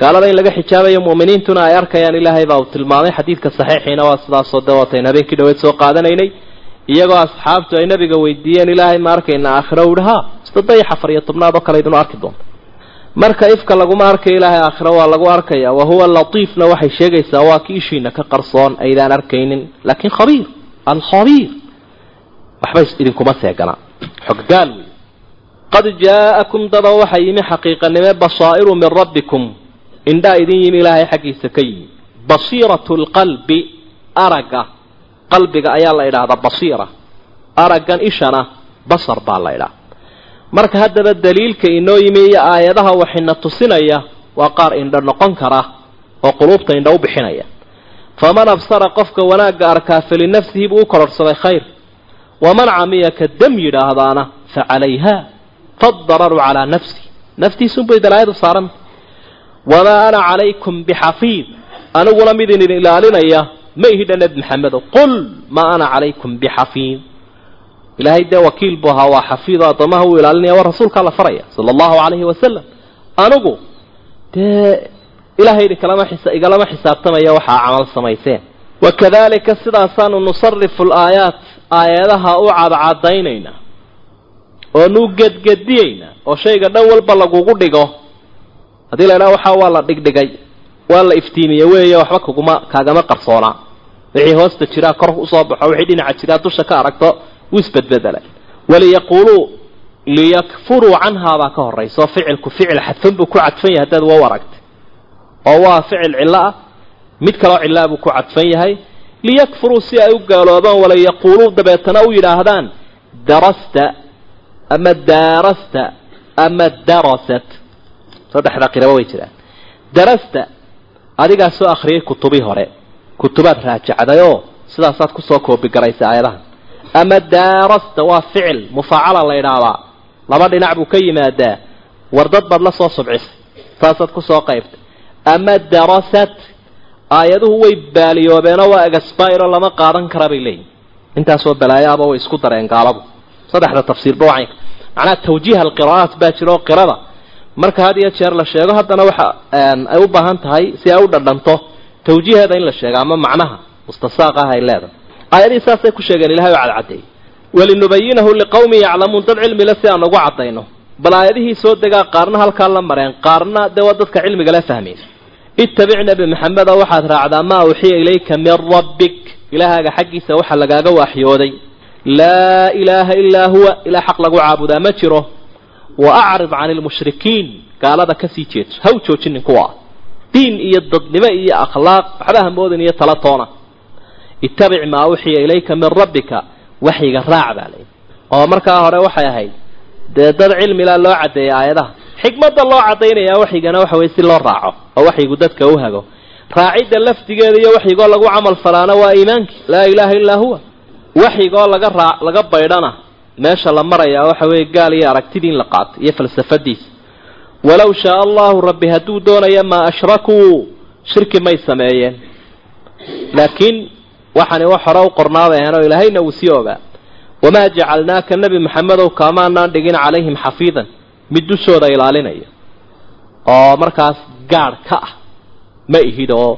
gaalada in laga xijaabayo mu'miniintuna ay arkayaan ilaahay baa uu tilmaamay xadiidka saxiixiina waa sidaasoo de waataynu habeenkii dhaweed soo qaadanaynay iyagoo asxaabtu ay nabiga weydiiyeen ilaahay ma arkayna aakhiro u yihi ha sida dayax afar iyo tobnaad oo kale idinu arki doonta marka ifka laguma arkayo ilaahay aakhiro waa lagu arkaya. Wa huwa latiifna waxay sheegaysaa waa ki ishiina ka qarsoon aydaan arkaynin. Laakiin khabiir alkhabiir waxba idinkuma seegana. Xoggaal wey qad jaa'akum daba waxaa yimi xaqiiqanime basaa'iru min rabbikum. Indhaa idin yimi ilaahay xaggiisa ka yimi. Basiiratu lqalbi aragga qalbiga ayaa la idhaahdaa basiira. Araggan ishana basar baa la idhaha marka haddaba daliilka inoo yimi iyo aayadaha waxina tusinaya waa qaar indho noqon kara oo quluubta indho u bixinaya. Faman absara qofka wanaagga arkaa falinafsihi buu u kororhsaday khayr. Waman camiya ka dam yidhaahdaana fa calayha faddararu calaa nafsi. Naftiisunbay dalaayadu saaranta wamaa ana calaykum bixafiid. Aniguna mid idin ilaalinaya ma ihidha nebi maxamedo qul maa ana calaykum bixafiid ilaahay dee wakiil buu ahaa waa xafiid oo addoomaha uu ilaalinaya waa rasuulkaa la faraya sala allahu calayhi wasalam anigu dee ilahay idinkalama xisa igalama xisaabtamaya waxaa camal samayseen. Wakadalika sidaasaanu nusarifu laayaat aayadaha u cadcadaynayna oo nu gedgediyeyna oo shayga dhan walba lagugu dhigo. Haddii la idhaha waxaa waa la dhigdhigay waa la iftiimiye weeye waxba kuguma kaagama qarsoonaa. Wixii hoosta jiraa kor u soo baxo wixii dhinaca jiraa dusha ka aragto wuu isbedbedela waliyaquuluu liyakfuruu canhaabaa ka horaysa oo ficilku ficil xadfan buu ku cadfan yahay haddaad waa aragtay oo waa ficil cillo ah. mid kaloo cillaa buu ku cadfan yahay. liyakfuruu si ay u gaaloobaan walayaquuluu dabeetana u yidhaahdaan darasta ama daarasta ama darasat. saddexda qirabo way jiraan. Darasta adigaa soo akhriyay kutubii hore. Kutubaad raajacdayoo sidaasaad ku soo koobigaraysa aayadahan ama daarasta waa ficil mufaacala la idhaahdaa laba dhinac buu ka yimaadaa wardad baad la soo subcisay saasaad ku soo qaybtay ama darasat aayaduhu way baaliyoobeenoo waa egasbairo lama qaadan kara bay leeyihiin intaasoo balaayaaba way isku dareen gaaladu saddexda tafsiirba wacaynka macnaha tawjiih alqiraa'aat baa jira oo qirada marka had iyo jeer la sheego haddana waxa ay u baahan tahay si ay u dhadhanto tawjiiheeda in la sheego ama macnaha mustasaaq ah ay leedahay aayadihii saasay ku sheegeen ilahay oo cadcadeeyey walinubayinahu liqawmin yaclamuun dad cilmile si aan ugu caddayno. Bal aayadihii soo degaa qaarna halkaa la mareen qaarna dee waa dadka cilmiga la fahmay ittabic nebi maxamed oo waxaad raacdaa maa uxiya ilayka min rabbik. Ilaahaaga xaggiisa waxa lagaaga waaxyooday laa ilaaha ilaa huwa ilaa xaq lagu caabudaa ma jiro. Wa acrid can ilmushrikiin gaalada ka sii jeedso ha u joojinin kuwa. Diin iyo dadnimo iyo akhlaaq waxba hamoodin iyo tala toona ittabic maa uxiya ilayka min rabbika waxyiga raac baa layidhi. oo markaa hore waxay ahayd dee dad cilmila loo caddeeyay aayadaha. Xikmadda loo caddaynayaa waxyigana waxa weye si loo raaco oo waxyigu dadka u hago. Raacidda lafdigeeda iyo waxyigoo lagu camal falaana waa iimaankii. Laa ilaaha illaa huwa. Waxyigoo laga raa laga baydhana meesha la marayaa waxa weeye gaal iyo aragtidii in la qaato iyo falsafadiisa walow shaaa allahu rabbi hadduu doonaya maa ashrakuu shirki may sameeyeen. Laakiin waxaani wax hore u qornaabaheen oo ilaahayna uu sii ogaa. Wamaa jacalnaaka nebi maxamedow kaamaanaan dhigin calayhim xafiidan. Mid dushooda ilaalinaya. Oo markaas gaadh ka ah. Ma ihid oo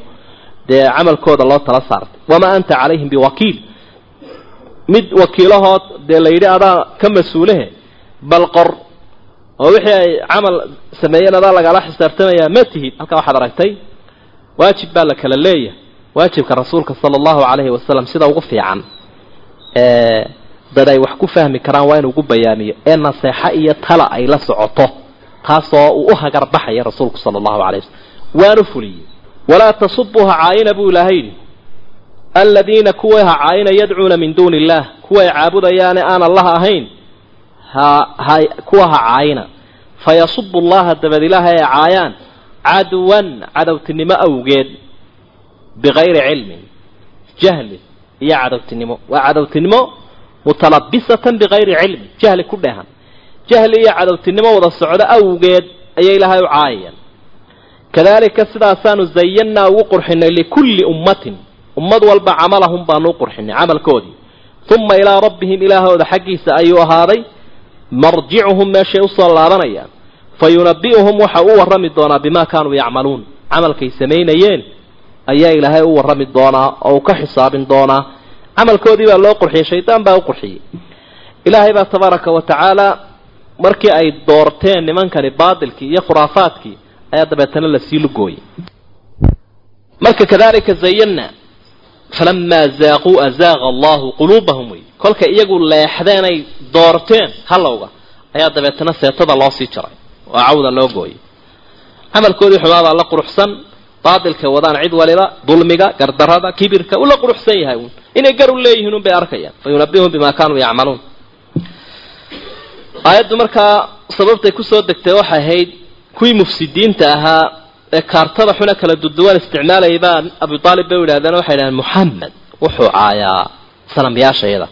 dee camalkooda loo tala saartay. Wamaa anta calayhim biwakiil. Mid wakiilahood dee la yidhi adaa ka mas'uulehe bal qor. Oo wixii ay camal sameeyeen adaa lagala xisaabtamayaa ma tihid. Halkaa waxaad aragtay waajib baa la kala leeyahay waajibka rasuulka sala allahu calayhi wasalam sida ugu fiican ee dad ay wax ku fahmi karaan waa inuu ugu bayaamiyo ee naseexo iyo tala ay la socoto taasoo uu u hagar baxaya rasuulku sala allahu calay wasalam waanu fuliyey walaa tasubuha caayina buu ilaahay yidhi aladiina kuwa ha caayina yadcuuna min duuni illaah kuwa ay caabudayaane aan allah ahayn ha kuwa ha caayina. Fayasubu llaha dabad ilaaha ay caayaan cadwan cadowtinimo awgeed bikayri cilmin jahli iyo cadowtinimo waa cadowtinimo mutalabisatan bikayri cilmin jahli ku dheehan jahli iyo cadowtinimo wada socdo awgeed ayay ilaahay u caayayaan kadalika sidaasaanu zayannaa ugu qurxinay likulli ummatin ummad walba camalahum baanu u qurxinay camalkoodii uma ilaa rabbihim ilaahooda xaggiisa ayuu ahaaday marjicuhum meeshay u soo laabanayaan fa yunabi'uhum waxa u warrami doonaa bimaa kaanuu yacmaluun camalkay samaynayeen ayaa ilaahay u warrami doonaa oo uu ka xisaabin doonaa. Camalkoodii baa loo qurxiyey shaydaan baa u qurxiyey. Ilaahay baa tabaaraka wa tacaala markii ay doorteen nimankani baatilkii iyo khuraafaadkii ayaa dabeetana la sii lugooyey. Marka kadalika zayanna falamaa zaaquu azaaqa allahu quluubahum wey kolkay iyagu leexdeenay doorteen halowga ayaa dabeetana seetada loo sii jaray oo cawda loo gooyey. Camalkoodii xumaabaa la quruxsan baatilka wadaan cid waliba dulmiga gardarada kibirka ula quruxsan yahay uun. Inay gar u leeyihiin un bay arkayaan. Fa yunabihum bima kaanuu yacmaluun. Aayaddu markaa sababtay ku soo degtay waxay ahayd kuwii mufsidiinta ahaa ee kaartada xuna kala duduwan isticmaalayay baa abu aalib bay u yidhahdeen waxay idhahdeen moxamed wuxuu caayaa sanamyaashayada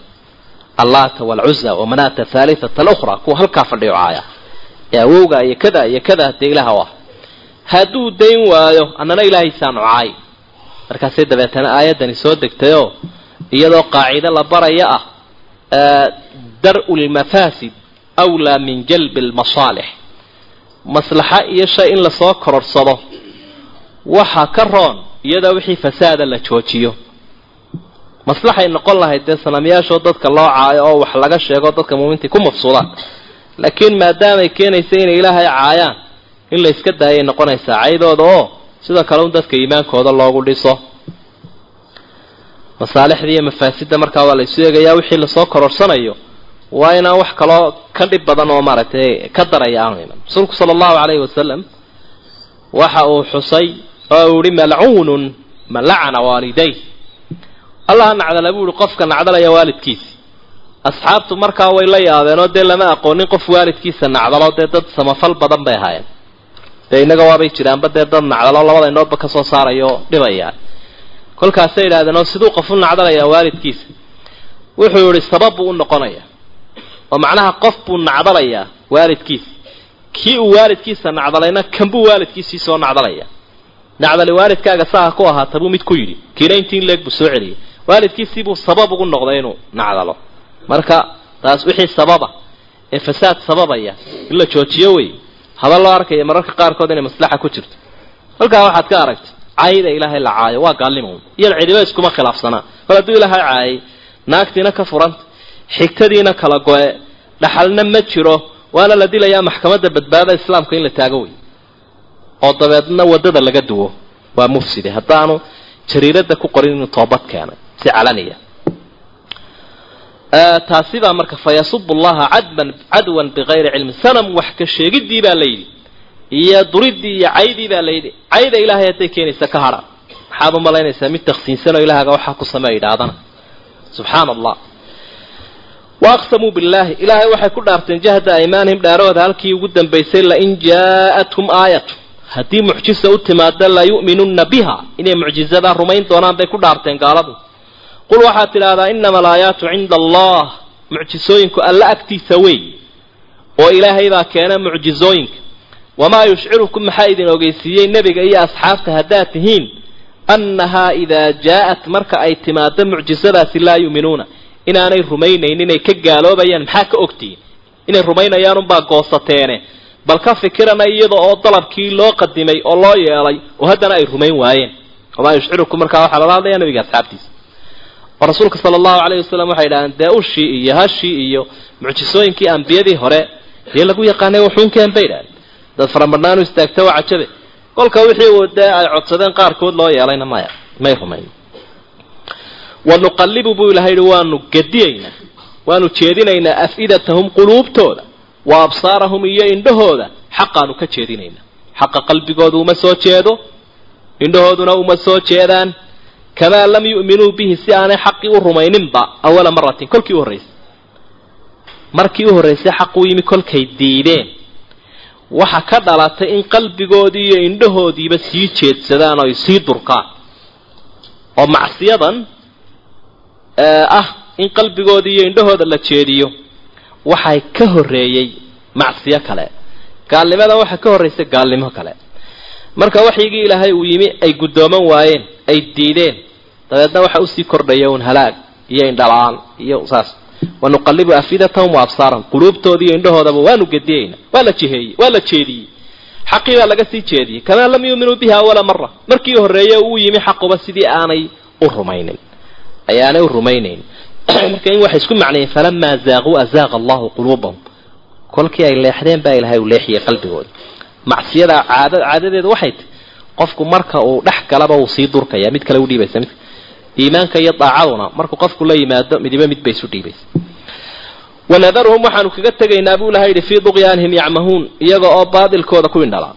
allata walcuza wamanaata thalithata alukhra kuwa halkaa fadhiyo caaya ee awowga iyo kada iyo kada dee ilaah u ah hadduu dayn waayo annana ilaahaysaan ucaay markaasay dabeetana aayaddani soo degtayoo iyadoo qaacido la baraya ah dar-u lmafaasid awlaa min jalbi lmasaalix maslaxa iyo shay in la soo kororsado waxa ka roon iyadoo wixii fasaada la joojiyo. Maslaxay noqon lahayd dee sanamyaashoo dadka loo caayo oo wax laga sheego dadka muuminiintii ku mafsuudaan laakiin maadaamay keenaysa inay ilaahay caayaan in la iska daayay noqonaysaa caydooda oo sidoo kale un dadka iimaankooda loogu dhiso. Masaalixda iyo mafaasidda markaa waa la isu eegayaa wixii la soo kororsanayo waa inaan wax kaloo ka dhib badan oo maaragtay ka daraya aanu iman. Rasuulku sala allahu calayhi wasalam waxa uu xusay oo uu yihi malcuunun man lacana waaliday. Allaha nacdala buu yihi qofka nacdalaya waalidkiisa. Asxaabtu markaa way la yaabeenoo dee lama aqoonin qof waalidkiisa nacdalo dee dad samafal badan bay ahaayeen dee innaga waabay jiraanba dee dad nacdalo labada inoodba ka soo saarayo dhibaya kolkaasay yidhahdeen oo siduu qof u nacdalayaa waalidkiisa. Wuxuu yihi sabab buu u noqonaya oo macnaha qof buu nacdalayaa waalidkiisa. Kii uu waalidkiisa nacdalayna kanbuu waalidkiisii soo nacdalaya. Nacdali waalidkaaga saa ku ahaata buu mid ku yidhi. Kiina intii in leeg buu soo celiyay waalidkiisiibuu sabab ugu noqday inuu nacdalo. Marka taas wixii sababa ee fasaad sababaya in la joojiyo wey haba loo arkaya mararka qaarkood inay maslaxa ku jirto. Halkaa waxaad ka aragtay cayda ilaahay la caayo waa gaalnimo iyada cidiba iskuma khilaafsanaa mar hadduu ilaahay caayay naagtiina ka furanta xigtadiina kala go-e dhaxalna ma jiro waana la dilayaa maxkamadda badbaada islaamka in la taago wey oo dabeedna waddada laga duwo. Waa mufside. Haddaanu jariiradda ku qorin inuu toobad keenay si calaniya taasi baa marka fa yasubu llaha cadban cadwan bikayri cilmin. Sanam wax ka sheegiddii baa layidhi iyo duridii iyo caydii baa layidhi cayda ilaahay hadday keenaysa ka hadha maxaad u malaynaysaa mid taksiinsanoo ilaahaga waxaa ku sameeya yidhaahdana subxaana allah wa aqsamuu billaahi. Ilaahay waxay ku dhaarteen jahda aymaanihim dhaarahooda halkii ugu dambaysay lain jaa'athum aayatu. Haddii mucjisa u timaado la yu'minunna biha. Inay mucjizadaa rumayn doonaan bay ku dhaarteen gaaladu qul waxaad tidhaahdaa inama alaayaatu cinda allah mucjisooyinku alla agtiisa wey oo ilaahay baa keena mucjizooyinka wamaa yushcirukum maxaa idin ogeysiiyey nebiga iyo asxaabta haddaad tihiin annahaa idaa jaa'at marka ay timaado mucjisadaasi laa yu'minuuna. Inaanay rumaynaynin inay ka gaaloobayaan maxaa ka ogtihiin inay rumaynayaan unbaa goosateene. Bal ka fikirana iyada oo dalabkii loo qadimay oo loo yeelay oo haddana ay rumayn waayeen. wamaa yushcirukum markaa waxaa lala hadlaya nabiga asxaabtiisa oo rasuulka sala allahu calayhi wasalam waxay idhahdeen dee ushii iyo hashii iyo mucjisooyinkii ambiyadii hore dee lagu yaqaanay waxuunkeen bay idhahdeen dad faramadnaanu istaagta waa cajabe. Kolka wixii uu ay codsadeen qaarkood loo yeelayna maya may rumayn. Wa nuqallibu buu ilahay yihi waanu gediyaynaa waanu jeedinaynaa af-idatahum quluubtooda wa absaarahum iyo indhahooda xaqaanu ka jeedinaynaa. Xaqa qalbigooda uma soo jeedo indhahooduna uma soo jeedaan kamaa lam yu'minuu bihi si aanay xaqii u rumayninba awala maratin kolkii u horraysay markii u horraysay xaquu yimi kolkay diideen waxa ka dhalatay in qalbigoodii iyo indhahoodiiba sii jeedsadaan oo sii durkaan oo macsiyadan ah in qalbigoodii iyo indhahooda la jeediyo waxay ka horreeyey macsiyo kale gaalnimadan waxaa ka horraysay gaalnimo kale marka waxyigii ilaahay uu yimi ay guddooman waayeen ay diideen dabeedna waxa u sii kordhaya un halaag iyo indhala-aan iyo saas. Wanuqallibu afidatahum wa absaarahum quluubtooda iyo indhahoodaba waanu gediyeyna waa la jiheeyey waa la jeediyey. Xaqii baa laga sii jeediyey. Kamaa lam yuuminuu bihi awala mara markii horreeye uu yimi xaquba sidii aanay u rumaynin. Ayaanay u rumaynayn marka in waxay isku macnayen falamaa zaaquu azaaqa allahu quluubahum. Kolkii ay leexdeen baa ilahay uu leexiyey qalbigooda macsiyada caada caadadeedu waxay tahy qofku marka uu dhex galaba uu sii durkaya mid kale u dhiibaysa mid iimaanka iyo daacaduna markuu qofku la yimaado midiba mid bay isu dhiibaysa wanadaruhum waxaanu kaga tegaynaa buu ilaha yidhi fii duqyaanihim yacmahuun iyaga oo baadilkooda ku indhalaa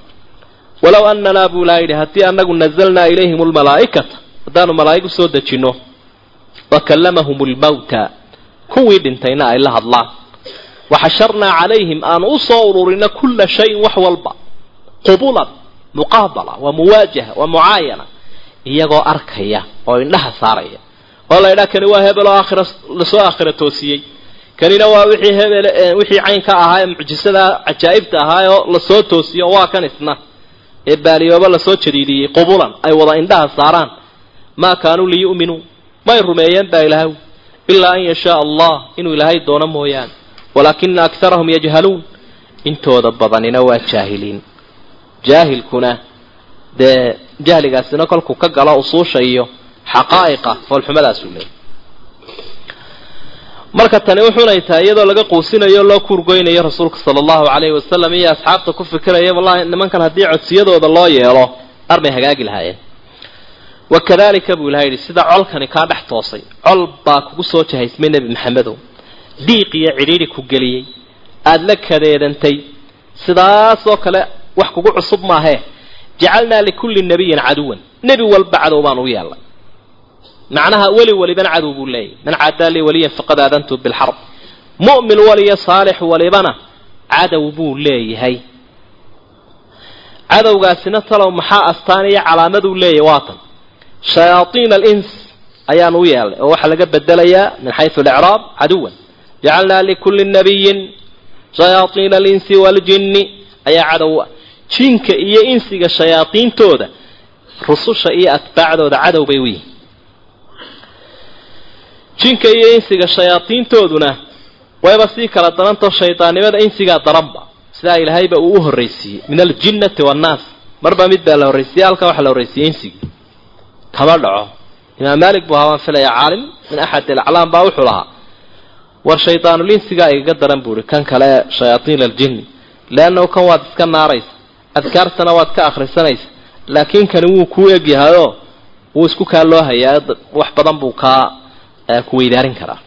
walow ananaa buu ilaha yidhi haddii anagu nazalnaa ilayhim lmalaa'ikata haddaanu malaa'ig u soo dejinno wa kallamahum lmawta kuwii dhintayna ay la hadlaan. Waxasharnaa calayhim aanu u soo ururino kulla shayin wax walba qubulan muqaabala waa muwaajaha waa mucaayana iyagoo arkaya oo indhaha saaraya. Oo la ydhaha kani waa hebel oo aakhira la soo aakhira toosiyey. Kanina waa wixii hebel wixii caynka ahaa ee mucjisada cajaa'ibta ahaa oo la soo toosiyo waa kan isna. Ee baaliyooba la soo jadiidiyey qubulan ay wada indhaha saaraan. Maa kaanuu liyu'minuu may rumeeyeen baa ilaahay ilaa an yashaa allah inuu ilaahay doono mooyaane. Walaakina akarahum yajhaluun. Intooda badanina waa jaahiliin. Jaahilkuna dee jahligaasina kolkuu ka galo usuusha iyo xaqaa'iqa foolxumadaasuu leeyay marka tani wuxunay tahay iyadoo laga quusinayo loo kuurgoynayo rasuulka sala allahu calayhi wasalam iyo asxaabta ku fikiraya wallahi nimankan haddii codsiyadooda loo yeelo armay hagaagi lahaayeen. Wakadalika buu ilaha yidhi sida colkani kaa dhex toosay col baa kugu soo jahaysmay nebi maxamedow. Diiq iyo cidhiidhi ku geliyey. Aada la kadeedantay. Sidaasoo kale wax kugu cusub maahee jacalnaa likulli nabiyin caduwan nebi walba cadow baan u yeelnay macnaha weli walibana cadow buu leeyahy man cadaa lii waliyan faqad aadantu bilxarb mu'min waliyo saalix walibana cadow buu leeyahay cadowgaasina talow maxaa astaan iyo calaamaduu leeyahy waatan shayaaiina alins ayaan u yeelnay oo waxaa laga bedelayaa min xaysu alicraab caduwan jacalnaa likulli nabiyin shayaaiina alinsi waaljinni ayaa cadow jinka iyo insiga shayaaiintooda rususha iyo atbaacdooda cadow bay u yihiin jinka iyo insiga shayaaiintooduna wayba sii kala darantao shaydaannimada insigaa daranba. Sidaa ilaahayba uu u horraysiiyey. Min aljinnati waannaas marba mid baa la horraysiiyey halkaa waxaa la horraysiiyey insigii. Kama dhaco. Imaam maalik buu ahaa filaya caalim min axad alaclaam baa wuxuu lahaa. War shaydaanulinsigaa igaga daran buu ihi kan kale shayaaiin aljinni leannahu kan waad iska naaraysa adkaartana waad ka akhrisanaysa. Laakiin kani wuu kuu egyahayoo wuu isku kaa loo hayaa wax badan buu kaa ku weydaarin karaa.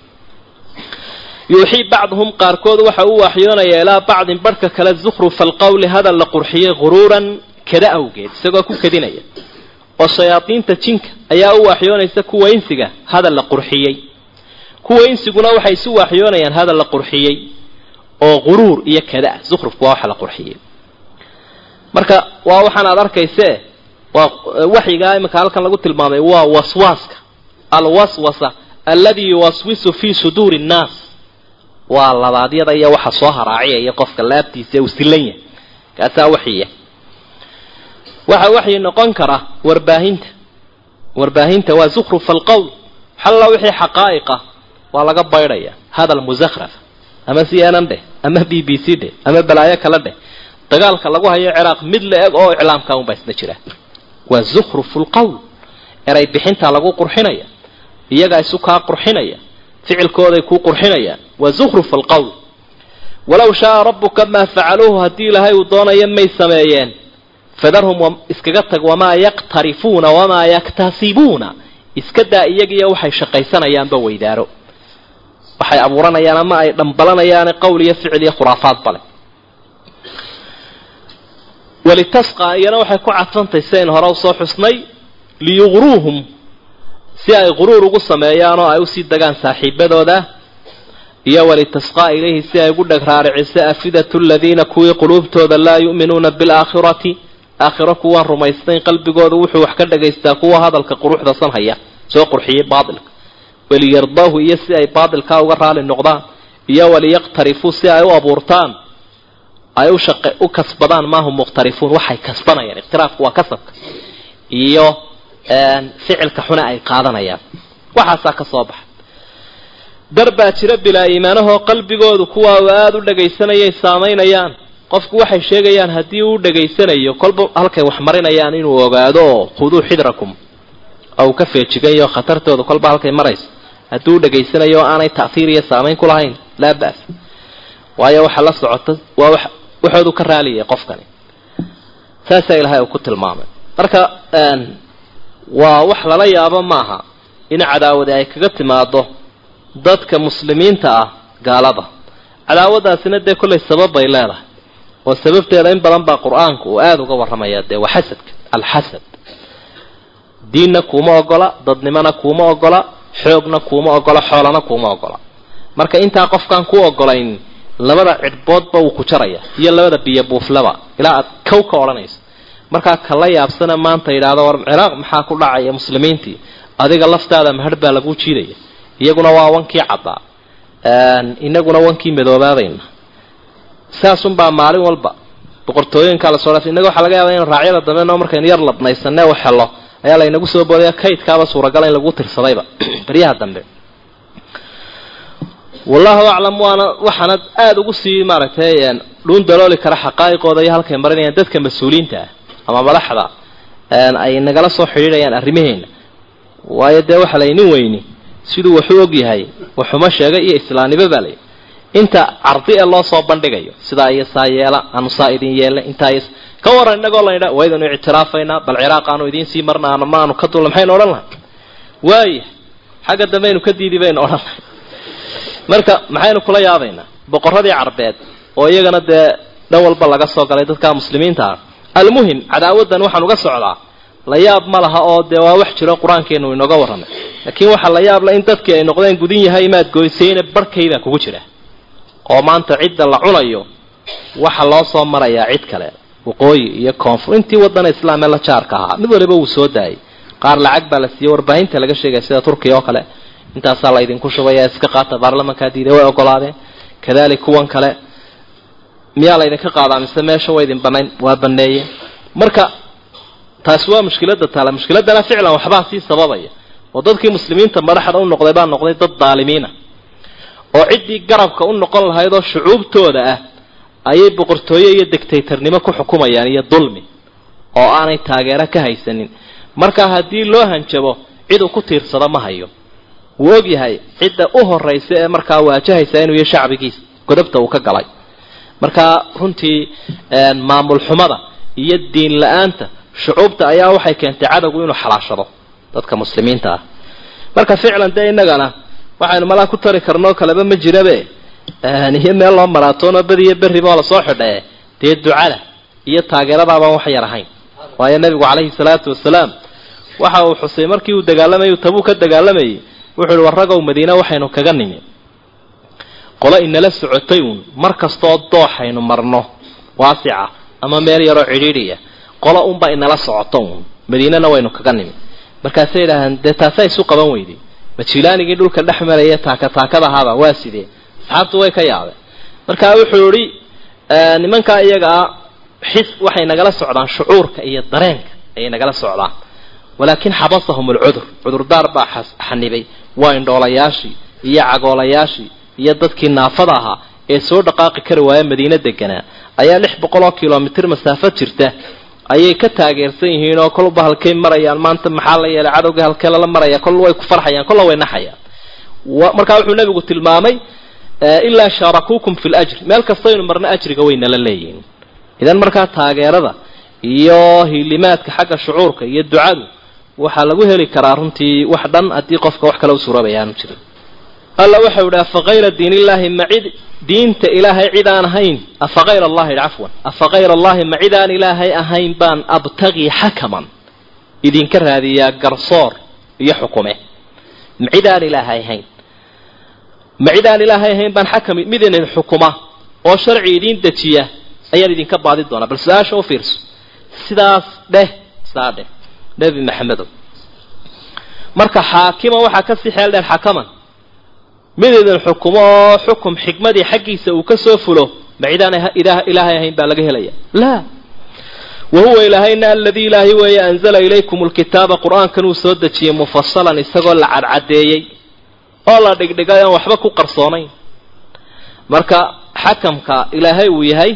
Yuuxii bacduhum qaarkood waxa uu waxyoonayaa ilaa bacdin barhka kale zukhrufa alqawli hadal la qurxiyey guruuran kada awgeed isagoo ku kadinaya oo shayaadiinta jinka ayaa u waxyoonaysa kuwa insiga hadal la qurxiyey. Kuwa insiguna waxay isu waxyoonayaan hadal la qurxiyey. Oo guruur iyo kada zukhrufku waa waxa la qurxiyey marka waa waxaan aad arkaysee waa waxyigaa iminka halkan lagu tilmaamay waa waswaaska. Alwaswasa alladii yuwaswisu fii suduuri nnaas waa labaadyada iyo waxa soo haraaciyaya qofka laabtiisa ee uu silan yahay. Kaasaa waxyiya waxa waxyi noqon kara warbaahinta. Warbaahinta waa zukhruf alqowl xalla wixii xaqaa'iqa waa laga baydhaya. Hadal musakhrafa ama c n n dheh ama b b c dheh ama balaayo kale dheh dagaalka lagu hayo ciraaq mid la eg oo iclaamka unbaa isla jira. Waa zukhrufu lqowl eray bixintaa lagu qurxinaya iyagaa isu kaa qurxinaya ficilkooday kuu qurxinayaan waa zukhruf alqowl walow shaaa rabbuka maa facaluuhu haddii ilaahay uu doonayo may sameeyeen. Fadarhum iskaga tag wamaa yaqtarifuuna wamaa yaktasibuuna iska daa iyagiiyo waxay shaqaysanayaanba weydaaro. Waxay abuuranayaan ama ay dhambalanayaane qowl iyo ficil iyo khuraafaad bale walitasqa iyana waxay ku cadfantahay sidayn hore u soo xusnay liyuqruuhum si ay quruur ugu sameeyaan oo ay u sii degaan saaxiibadooda iyo walitasqaa ilayhi si ay ugu dheg raariciso afidatu ladiina kuwii quluubtooda laa yu'minuuna bilaakhirati aakhiro kuwaan rumaysnayn qalbigooda wuxuu wax ka dhagaystaa kuwa hadalka quruxda san haya soo qurxiyey baatilka waliyardaahu iyo si ay baatilkaa uga raali noqdaan iyo waliyaqtarifuu si ay u abuurtaan ay u u kasbadaan maahum mukhtarifuun waxay kasbanayaan iqtiraafku waa kasabka. Iyo ficilka xuna ay qaadanayaan. Waxaasaa ka soo baxa dar baa jira bilaa iimaanahoo qalbigoodu kuwaa aada u dhagaysanayay saamaynayaan. Qofku waxay sheegayaan haddii uu dhegaysanayo kolba halkay wax marinayaan inuu ogaado oo khuduu xidrakum. Ou ka feejigayo khatartooda kolba halkay marayso. Haddii uu dhegaysanayo oo aanay ta'hiir iyo saamayn ku lahayn laa ba'as waayo waxa la socota waa waxoodu ka raaliyay qofkani. Saasaa ilaahay uu ku tilmaamay. Marka waa wax lala yaabo maaha in cadaawadi ay kaga timaado dadka muslimiinta ah gaalada. Cadaawadaasina dee kollay sabab bay leedahay. Oo sababteeda in badan baa qur'aanku uu aada uga warramaya dee waa xasadka alxasad. Diinna kuuma ogola dadnimona kuuma ogola xoogna kuuma ogola xoolana kuuma ogola. Marka intaa qofkaan ku ogolayn labada cidhboodba wuu ku jaraya iyo labada biyo buuflaba ilaa aad kow ka odhanayso. Markaa kala yaabsana maanta yidhaahdo war ciraaq maxaa ku dhacaya muslimiintii? Adiga laftaada mahadh baa lagu jiidaya. Iyaguna waa wankii caddaa inaguna wankii madoobaadayna saasunbaa maalin walba boqortooyinkaa la soo dhaafay. Innaga waxaa laga yaabaa in raacyada dambe noo markaynu yar ladnaysane u xelo ayaa laynagu soo boodaya. Kaydkaaba suuragala in lagu tirsadayba. Baryaha dambe wallahu aclam waana waxaana aada ugu sii maaragtay dhuun dalooli kara xaqaa'iqooda iyo halkay marinayaan dadka mas'uuliyiinta ah ama madaxda ay nagala soo xidhiidhayaan arrimaheena. Waayo dee waxa lay nin weyni siduu waxu og yahay waxuma sheegay iyo islaamnimo baa lay inta cardi ee loo soo bandhigayo sidaa iyo saa yeela aanu saa idin yeelna intaa ka waran inagoo laydha waydanu ictiraafaynaa bal ciraaq aanu idiin sii marnaano ma aanu ka dulla maxaynu odhan lahay waaya xagga dambe aynu ka diidi baynu odhan lahay marka maxaynu kula yaabaynaa boqorradii carbeed oo iyagana dee dhan walba laga soo galay dadka muslimiinta ah almuhim cadaawaddan waxaan uga socdaa la yaab ma laha oo dee waa wax jiro qur'aankeenu inooga warramay laakiin waxaa la yaabla in dadkii ay noqdeen gudin yahay maad goysayna barhkaybaa kugu jira. Oo maanta cidda la cunayo waxa loo soo marayaa cid kale waqooyi iyo koonfur. Intii wadana islaamee la jaarka ahaa mid waliba wuu soo daayay qaar lacag baa la siiyey warbaahinta laga sheegaya sida turkiya oo kale intaasaa laydinku shubaya iska qaata baarlamankaa diiday way ogolaadeen. Kadalik kuwan kale miyaa laydinka qaadaa mise meesha idin banayn? Waa baneeye marka taasi waa mushkilada taale mushkiladana ficlan waxbaa sii sababaya. Oo dadkii muslimiinta madaxda u noqday baa noqday dad daalimiina. Oo ciddii garabka u noqon lahayd oo shucuubtooda ah ayay boqortooye iyo dictatornimo ku xukumayaan iyo dulmi oo aanay taageero ka haysanin. Marka haddii loo hanjabo cid uu ku tiirsado ma hayo wuu og yahay cidda u horaysa ee markaa waajahaysa inuu iyo shacbigiisa godobta uu ka galay. Marka runtii maamul xumada iyo diin la'aanta shucuubta ayaa waxay keentay cadowgu inuu xalaashado dadka muslimiinta ah. Marka ficlan dee innagana waxaynu malaa ku tari karnoo kaleba ma jirabe. Iyo meel loo maraatoonoo badiyo berriba oo la soo xidhae dee ducada iyo taageeradaabaan wax yar ahayn. Waayo nabigu calayhi salaatu wasalaam waxa uu xusay markii uu dagaalamayay tabuu ka dagaalamayay wuxuu ihi warragow madiine waxaynu kaga nimi. Qolo inala socotay uun mar kastoo dooxaynu marno waasica ama meel yaroo cidhiidhiya. Qolo unbaa inala socoto uun madiinana waynu kaga nimi. Markaasay idhaaheen dee taasaa isu qaban weyday majilaanigii dhulka dhex maraya taaka taakada ahaaba waa sidee? Asxaabtu way ka yaabeen. Markaa wuxuu idhi nimankaa iyagaa xis waxay nagala socdaan shucuurka iyo dareenka ayay nagala socdaan. Walaakin xabasahum alcudur cudurdaar baa xanibay waa indhoolayaashii iyo cagoolayaashii iyo dadkii naafada ahaa ee soo dhaqaaqi kari waaya madiine deganaa ayaa lix boqol oo kilomitr masaafad jirta. Ayay ka taageersan yihiin oo kolba halkay marayaan. Maanta maxaa la yeelay cadowga halkee lala maraya? Kol way ku farxayaan kolla way naxayaan. Markaa wuxuu nabigu tilmaamay ilaa shaarakuukum fi ljr meel kastaynu marna ajriga way nala leeyihiin. Idan markaa taageerada iyo hilimaadka xagga shucuurka iyo ducadu waxaa lagu heli karaa runtii wax dhan haddii qofka wax kale u suuroobaya aanu jirin alla waxau idhi afa kayra diin illaahi ma cid diinta ilaahay cid aan ahayn. Afa kayra allahi cafwan. Afa kayra allahi ma cid aan ilaahay ahayn baan abtagii xakaman idinka raadiyaa garsoor iyo xukume. Ma cid aan ilaahay ahayn. Ma cid aan ilaahay ahayn baan xakam mid idin xukuma oo sharci idiin dejiya ayaan idinka baadi doonaa bal su'aasha u fiirso. Sidaas dheh sidaa dheh nebi maxamedow marka xaakima waxaa ka sii xeel dheer xakaman. Mid idin xukumo oo xukum xikmadii xaggiisa uu ka soo fulo ma cidaan ilaahay ahayn baa laga helaya laa wa huwa ilaahayna aladii ilaahay weeye anzala ilaykum lkitaaba qur'aankan uu soo dejiyey mufasalan isagoo la cadcadeeyey oo la dhigdhigay aan waxba ku qarsoonayn. Marka xakamka ilaahay uu yahay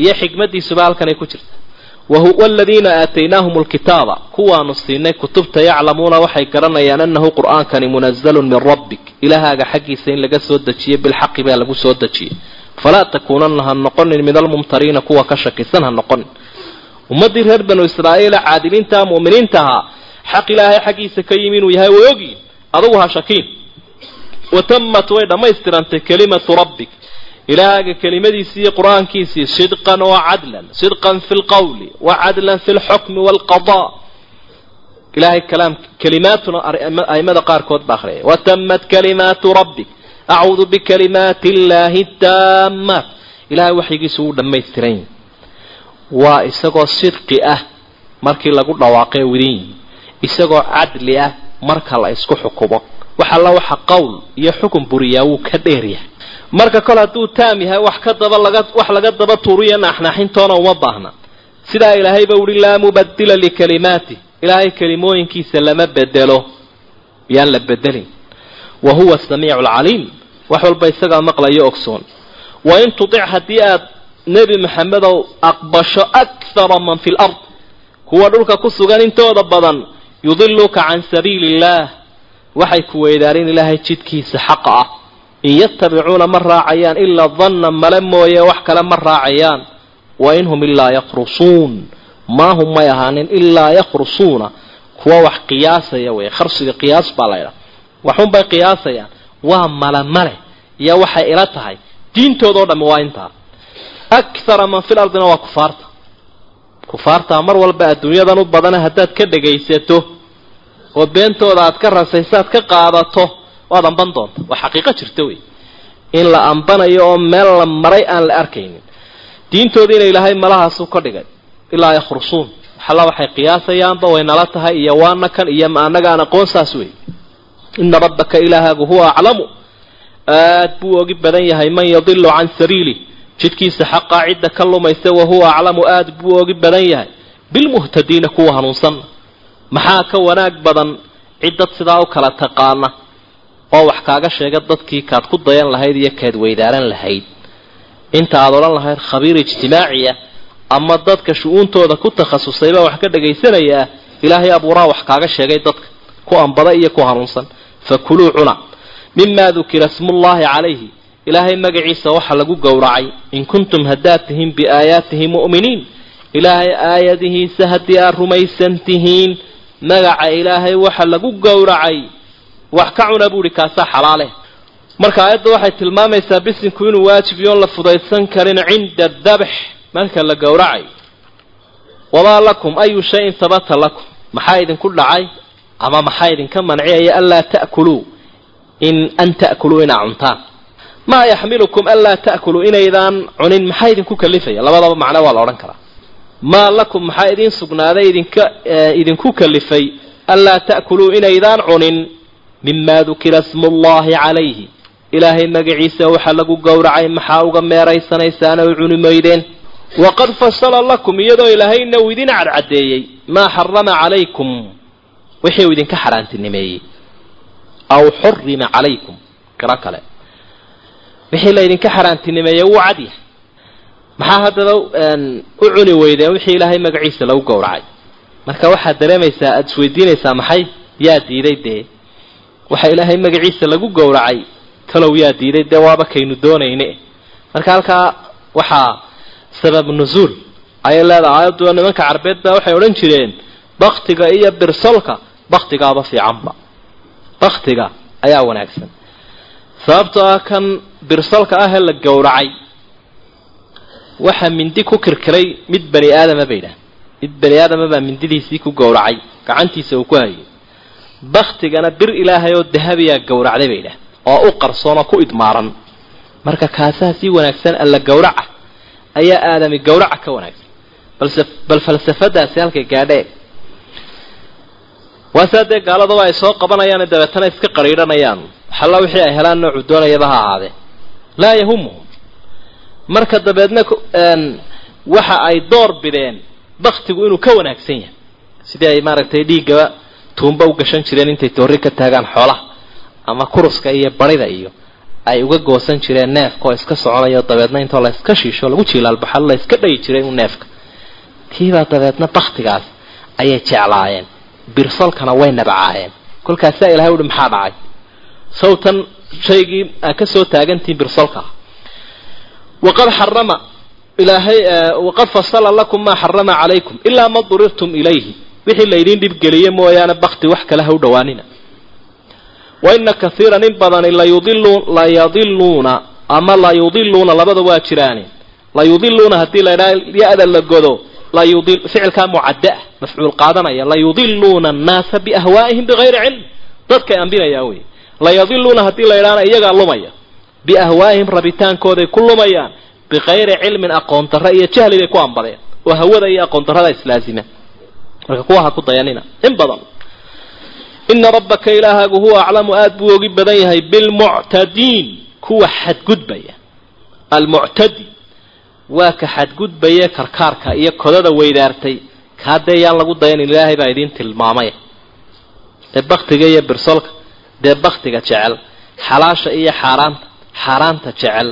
iyo xikmadiisuba halkanay ku jirta waladiina aataynaahum lkitaaba kuwaanu siinay kutubta yaclamuuna waxay garanayaan anahu qur'aankani munazalun min rabbik. Ilahaaga xaggiisa in laga soo dejiyey bilxaqi baa lagu soo dejiyey falaa takuunana ha noqonin min almumtariina kuwa ka shakisan ha noqonin. Ummaddii reer banu israa'iila caadiliinta mu'miniinta ahaa xaq ilaahay xaggiisa ka yimi inuu yahay way ogyihiin adugu ha shakiin. Watamat way dhammaystirantay kelimatu rabbik ilaahaga kelimadiisii iyo qur'aankiisii sidqan wa cadlan sidqan fi lqawli wa cadlan fi lxukmi waalqadaa ilahay kalaam kalimaatuna aimada qaarkood ba akhriyay watamat kalimaatu rabbik acuudu bikalimaati illaahi taamaat ilahay waxyigiisu wuu dhammaystiran yahi waa isagoo sidqi ah markii lagu dhawaaqee yihi isagoo cadli ah marka la isku xukumo wax alla waxa qowl iyo xukun buriyaa wuu ka dheeryahay marka kol hadduu taam yahay wax ka daba laga wax laga daba tuuriyo naaxnaaxintoona uma baahna. Sidaa ilaahayba uhi laa mubadila likalimaati ilaahay kelimooyinkiisa lama bedelo. Yaan la bedelin. Wa huwa asamiicu alcaliim wax walba isagaa maqlayo ogsoon. Wa in tudic haddii aad nebi maxamedow aqbasho akthara man fi lard kuwa dhulka ku sugan intooda badan yudiluka can sabiili illaah waxay ku weydaarin ilaahay jidkiisa xaqa ah in yatabicuuna ma raacayaan ilaa danna male mooye wax kale ma raacayaan wa in hum ilaa yakhrusuun maa hum may ahaanin ilaa yakhrusuuna kuwa wax qiyaasaya wey kharsiga qiyaas baa laydhaha waxunbay qiyaasayaan waa male male iyo waxay ila tahay diintoodao dhammi waa intaa akthara man fil ardina waa kufaarta kufaartaa mar walba adduunyadan u badana haddaad ka dhagaysato oo beentooda aad ka rasaysaad ka qaadato waad amban doonta. Waa xaqiiqo jirta wey. In la ambanayo oo meel la maray aan la arkaynin. Diintoodiina ilaahay malahaasu ka dhigay. Ilaa yakhrusuun. Waxalla waxay qiyaasayaanba way nala tahay iyo waana kan iyo ma annagaan aqoon saas wey. Ina rabbaka ilaahaagu huwa aclamu. Aad buu ogi badan yahay man yadilu can sabiili. Jidkiisa xaqaa cidda ka lumaysa wahuwa aclamu. Aad buu ogi badan yahay. Bilmuhtadiina kuwa hanuunsanna maxaa ka wanaag badan? Cid dad sidaa u kala taqaana oo wax kaaga sheega dadkii kaad ku dayan lahayd iyo kaad weydaaran lahayd. Inta aad odhan lahayd khabiir ijtimaaciya ama dadka shu-uuntooda ku takhasusayba wax ka dhagaysanayaa ilaahay abuuraha wax kaaga sheegay dadka ku ambada iyo ku hanuunsan. Fakuluu cuna. Mima dukira smullaahi calayhi. Ilaahay magaciisa waxa lagu gowracay. In kuntum haddaad tihiin biaayaatihi mu'miniin. Ilaahay aayadihiisa haddii aad rumaysan tihiin magaca ilaahay waxa lagu gowracay wax ka cuna buu ihi kaasaa xalaale. Marka aayadda waxay tilmaamaysaa bisinku inuu waajib yoon la fudaysan karin cinda dabx marka la gowracay. Wamaa lakum ayu shayin habata lakum. Maxaa idinku dhacay? Ama maxaa idinka manciyaya anlaa ta'kuluu in an ta'kuluu inaa cuntaan? Maa yaxmilukum anlaa ta'kuluu inaydaan cunin maxaa idinku kalifaya labadaba macno waa la odhan karaa. Maa lakum maxaa idiin sugnaaday idinka idinku kalifay anlaa ta'kuluu inaydaan cunin mima dukira smullahi calayhi ilaahay magaciisa waxaa lagu gowracay maxaa uga meeraysanaysaan u cuni maydeen waqad fasala lakum iyadoo ilaahayna uu idin cadcadeeyey maa xarama calaykum wixii uu idinka xaaraantinimeeyey aw xurima calaykum kiro kale wixii la idinka xaaraantinimeeyey wuu cadyahay maxaa haddaba u cuni weydeen wixii ilaahay magaciisa lagu gowracay marka waxaad dareemaysaa aada isweydiinaysaa maxay yaa diiday dee waxa ilaahay magaciisa lagu gowracay. Talow yaa diiday dee waaba kaynu doonayne. Marka halkaa waxaa sabab nuzuul ayay leedahay. Aayaddu nimanka carbeed baa waxay odhan jireen baktiga iyo birsolka baktigaaba fiicanba baktiga ayaa wanaagsan. Sababtoo ah kan birsolka ah ee la gowracay waxa mindi ku kirkiray mid bani aadama bay idhaah mid bani aadama baa mindidiisii ku gowracay gacantiisa uu ku hayay baktigana bir ilaahay oo dahabiyaa gowracday bay idhaah oo u qarsoon oo ku idmaaran. Marka kaasaha sii wanaagsan alla gowraca ayaa aadami gowraca ka wanaagsan. Bal falsafadaasi halkay gaadhee waasaa dee gaaladaba ay soo qabanayaan dabeetana iska qariidhanayaan waxalla wixii ay helaan noocu doonayaba ha ahaadee. Laa yahumuhum marka dabeedna waxa ay door bideen baktigu inuu ka wanaagsan yahay. Sidii ay maaragtay dhiiggaba tuumba u gashan jireen intay toorri ka taagaan xoolaha ama kuruska iyo barida iyo ay uga goosan jireen neefka oo iska soconayo dabeedna intoo la iska shiisho lagu jiilaalbaxa la iska dhayi jiray inu neefka. Tiibaa dabeedna baktigaas ayay jeclaayeen birsolkana way nabacaayeen kolkaasaa ilahay uhi maxaa dhacay? Sawtan shaygii aa ka soo taagantihiin birsolka. Waqad xarama ilaahay waqad fasala lakum maa xarama calaykum ilaa ma durirtum ilayhi wixii laydin dhibgeliye mooyaane bakti wax kale ha u dhawaanina wa ina kaiiran in badani layadiluuna ama layudiluuna labada waa jiraane layudiluuna haddii la ydhaha ya-da la godo ficilkaa mucaddaa mafcuul qaadanaya layudiluuna annaasa biahwaa'ihim bigayri cilm. Dadkay ambinayaan wey layadiluuna haddii la ydhahana iyagaa lumaya biahwaa'ihim rabitaankooday ku lumayaan bikayri cilmin aqoon darro iyo jahli bay ku ambadeen oo hawada iyo aqoon darrada islaazima marka kuwa ha ku dayanina. In badan. Ina rabbaka ilaahaagu huwa aclamu aada buu ogi badan yahay bilmuctadiin. Kuwa xadgudbaya. Almuctadi. Waa ka xadgudbaya karkaarka iyo kodada weydaartay. Kaadee yaan lagu dayanin ilaahay baa idiin tilmaamay ee baktiga iyo birsolka. Dee baktiga jecel. Xalaasha iyo xaaraanta. Xaaraanta jecel.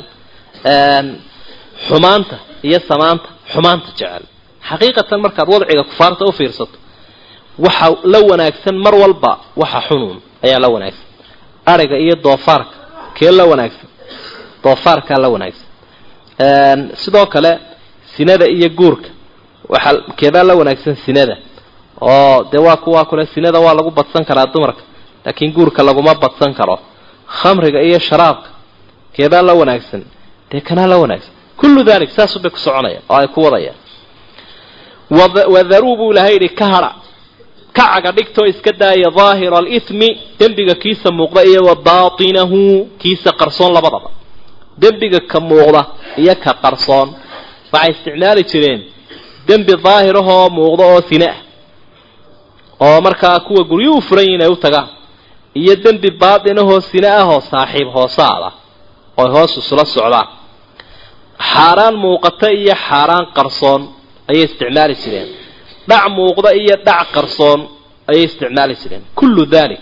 Xumaanta iyo samaanta. Xumaanta jecel xaqiiqatan markaad wadciga kufaarta u fiirsato waxa la wanaagsan mar walba waxa xunuun ayaa la wanaagsan. Ariga iyo doofaarka kee la wanaagsan? Doofaarkaa la wanaagsan. Sidoo kale sinada iyo guurka. Waxaa keebaa la wanaagsan sinada. Oo dee waa kuwaa kule sinada waa lagu badsan karaa dumarka laakiin guurka laguma badsan karo. Khamriga iyo sharaabka keebaa la wanaagsan dee kanaa la wanaagsan? Kullu dalik saasubay ku soconayaan oo ay ku wadayaan wadaruu buu ilahay yidhi ka hadha ka caga dhigtoo iska daaya daahira alithmi. Dembiga kiisa muuqda iyo wa baatinahu kiisa qarsoon labadaba. Dembiga ka muuqda iyo ka qarsoon. Waxay isticmaali jireen dembi daahirahoo muuqda oo sine ah oo markaa kuwa guryuhu furan yihiin ay u tagaan iyo dembi baatinahoo sine ahoo saaxiib hoosaada ooy hoos isula socdaan. Xaaraan muuqata iyo xaaraan qarsoon ayay isticmaali jireen. Dhac muuqda iyo dhac qarsoon ayay isticmaali jireen. Kullu dalik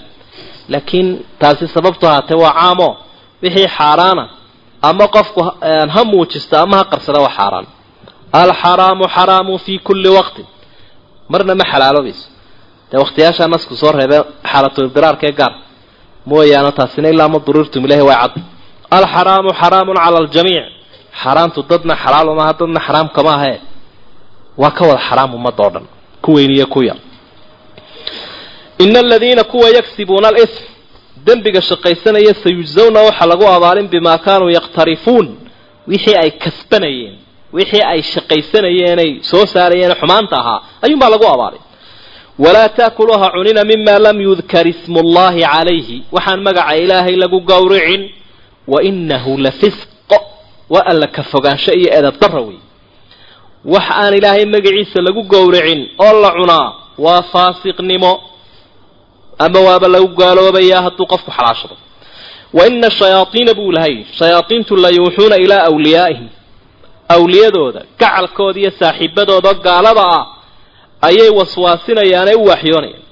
laakiin taasi sababtu ahaatee waa caamo. Wixii xaaraana ama qofku ha muujista ama ha qarsada waa xaaraan. Alxaraamu xaraamu fi kulli waqtin. Marna ma xalaaloobayso dee waqtiyaashaa nasku soo reebee xaalatulbiraarka ee gaar. Mooyaane taasina ilaa ma durirtum ilahi waa cad. Alxaraamu xaraamun cala aljamiic xaaraantu dadna xalaal maaha dadna xaraam kama ahee waa ka wada xaraam ummadda o dhan ku weyn iyo ku yar. Ina aladiina kuwa yagsibuuna alism. Dembiga shaqaysanaya sayujzawna waxaa lagu abaalin bimaa kaanuu yaqtarifuun. Wixii ay kasbanayeen wixii ay shaqaysanayeenay soo saarayeen xumaanta ahaa ayuunbaa lagu abaalin. Walaa taakuluuha cunina mima lam yudkar ismu llahi calayhi. Waxaan magaca ilaahay lagu gowricin wa inahu la fisq. Waa alla ka fogaansho iyo edab darra wey wax aan ilaahay magaciisa lagu gowricin oo la cunaa waa faasiqnimo ama waaba lagu gaaloobayaa hadduu qofku xalaashado. Wa ina shayaaiina buu lahay shayaaiintu la yuuxuuna ilaa wliyaa'ihim awliyadooda gacalkooda iyo saaxiibadooda gaalada ah ayay waswaasinayaan ee u waxyoonayaan.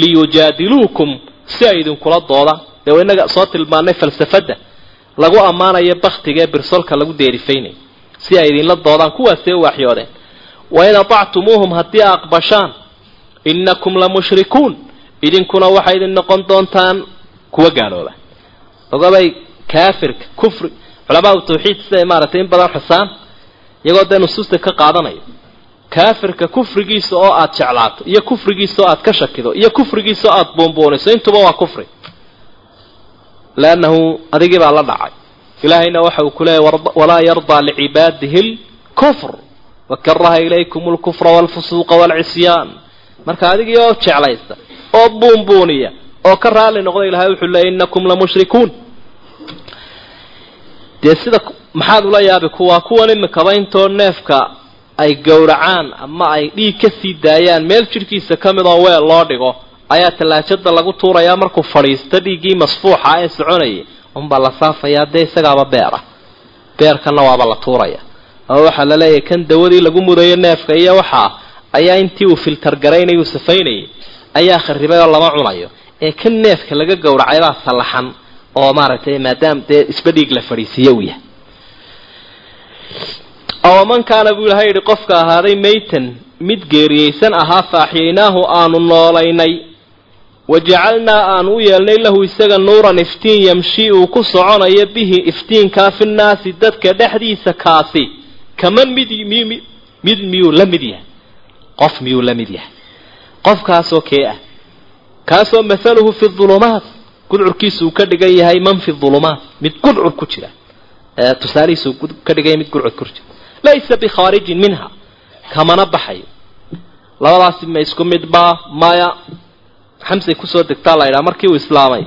Liyujaadiluukum si ay idinkula doodaan dee inaga soo tilmaanay falsafadda. Lagu ammaanayo baktiga ee birsolka lagu deerifaynayo si ay idinla doodaan kuwaasee u waxyoodeen wain atactumuuhum haddii aqbashaan inakum la mushrikuun idinkuna waxay idin noqon doontaan kuwa gaalooba. Ogabay kaafirka kufri culamaau tawxiid siday maaragtay in badan xusaan iyagoo dee nusuusta ka qaadanayo. Kaafirka kufrigiisa oo aada jeclaato iyo kufrigiisa oo aad ka shakido iyo kufrigiisa oo aada buunbuuniso intuba waa kufri. Leannahu adigii baa la dhacay ilaahayna waxa uu ku walaa yardaa licibaadihi lkufr wakaraha ilaykum lkufra walfusuuqa waalcisyaan marka adigii oo jeclaysta oo buunbuuniya oo ka raali noqda ilahay wuxuu leeyay inakum la mushrikuun dee sida maxaad ula yaabi kuwaa kuwan imikaba intoo neefka ay gowracaan ama ay dhiig ka sii daayaan meel jidhkiisa ka mid oo weel loo dhigo ayaa tallaajada lagu tuurayaa markuu fadhiisto dhiiggii masfuuxa ee soconayay unbaa la saafayaa dee isagaaba beer ah beerkanna waaba la tuuraya. Oo waxaa la leeyahay kan dawadii lagu mudayo neefka iyo waxaa ayaa intii uu filtar garaynay uu safaynayay ayaa kharibay oo lama cunayo. Ee kan neefka laga gowracay baa sallaxan oo maaragtay maadaam dee isba dhiig la fadhiisiiye uu yahay. Awaman kaana buu ilahay yidhi qofka ahaaday maytan mid geeriyeysan ahaa faaxiyaynaahu aanu noolaynay wajacalnaa aanu u yeelnay lahu isaga nuuran iftiin yamshi uu ku soconayo bihi iftiinkaa fi nnaasi dadka dhexdiisa kaasi. Kaman mid mid miyuu la mid yahay? Qof miyuu la mid yahay? Qofkaasoo kee ah? Kaasoo mathaluhu fi dulumaat gudcurkiisa uu ka dhigan yahay man fi dulumaat mid gudcur ku jira. Tusaalihiisa uu ka dhigan yahay mid gudcur ku jira. Laysa bikhaarijin minha kamana baxayo. Labadaasi ma isku mid baa maya xamsay ku soo degtaa la ydhaha markii uu islaamay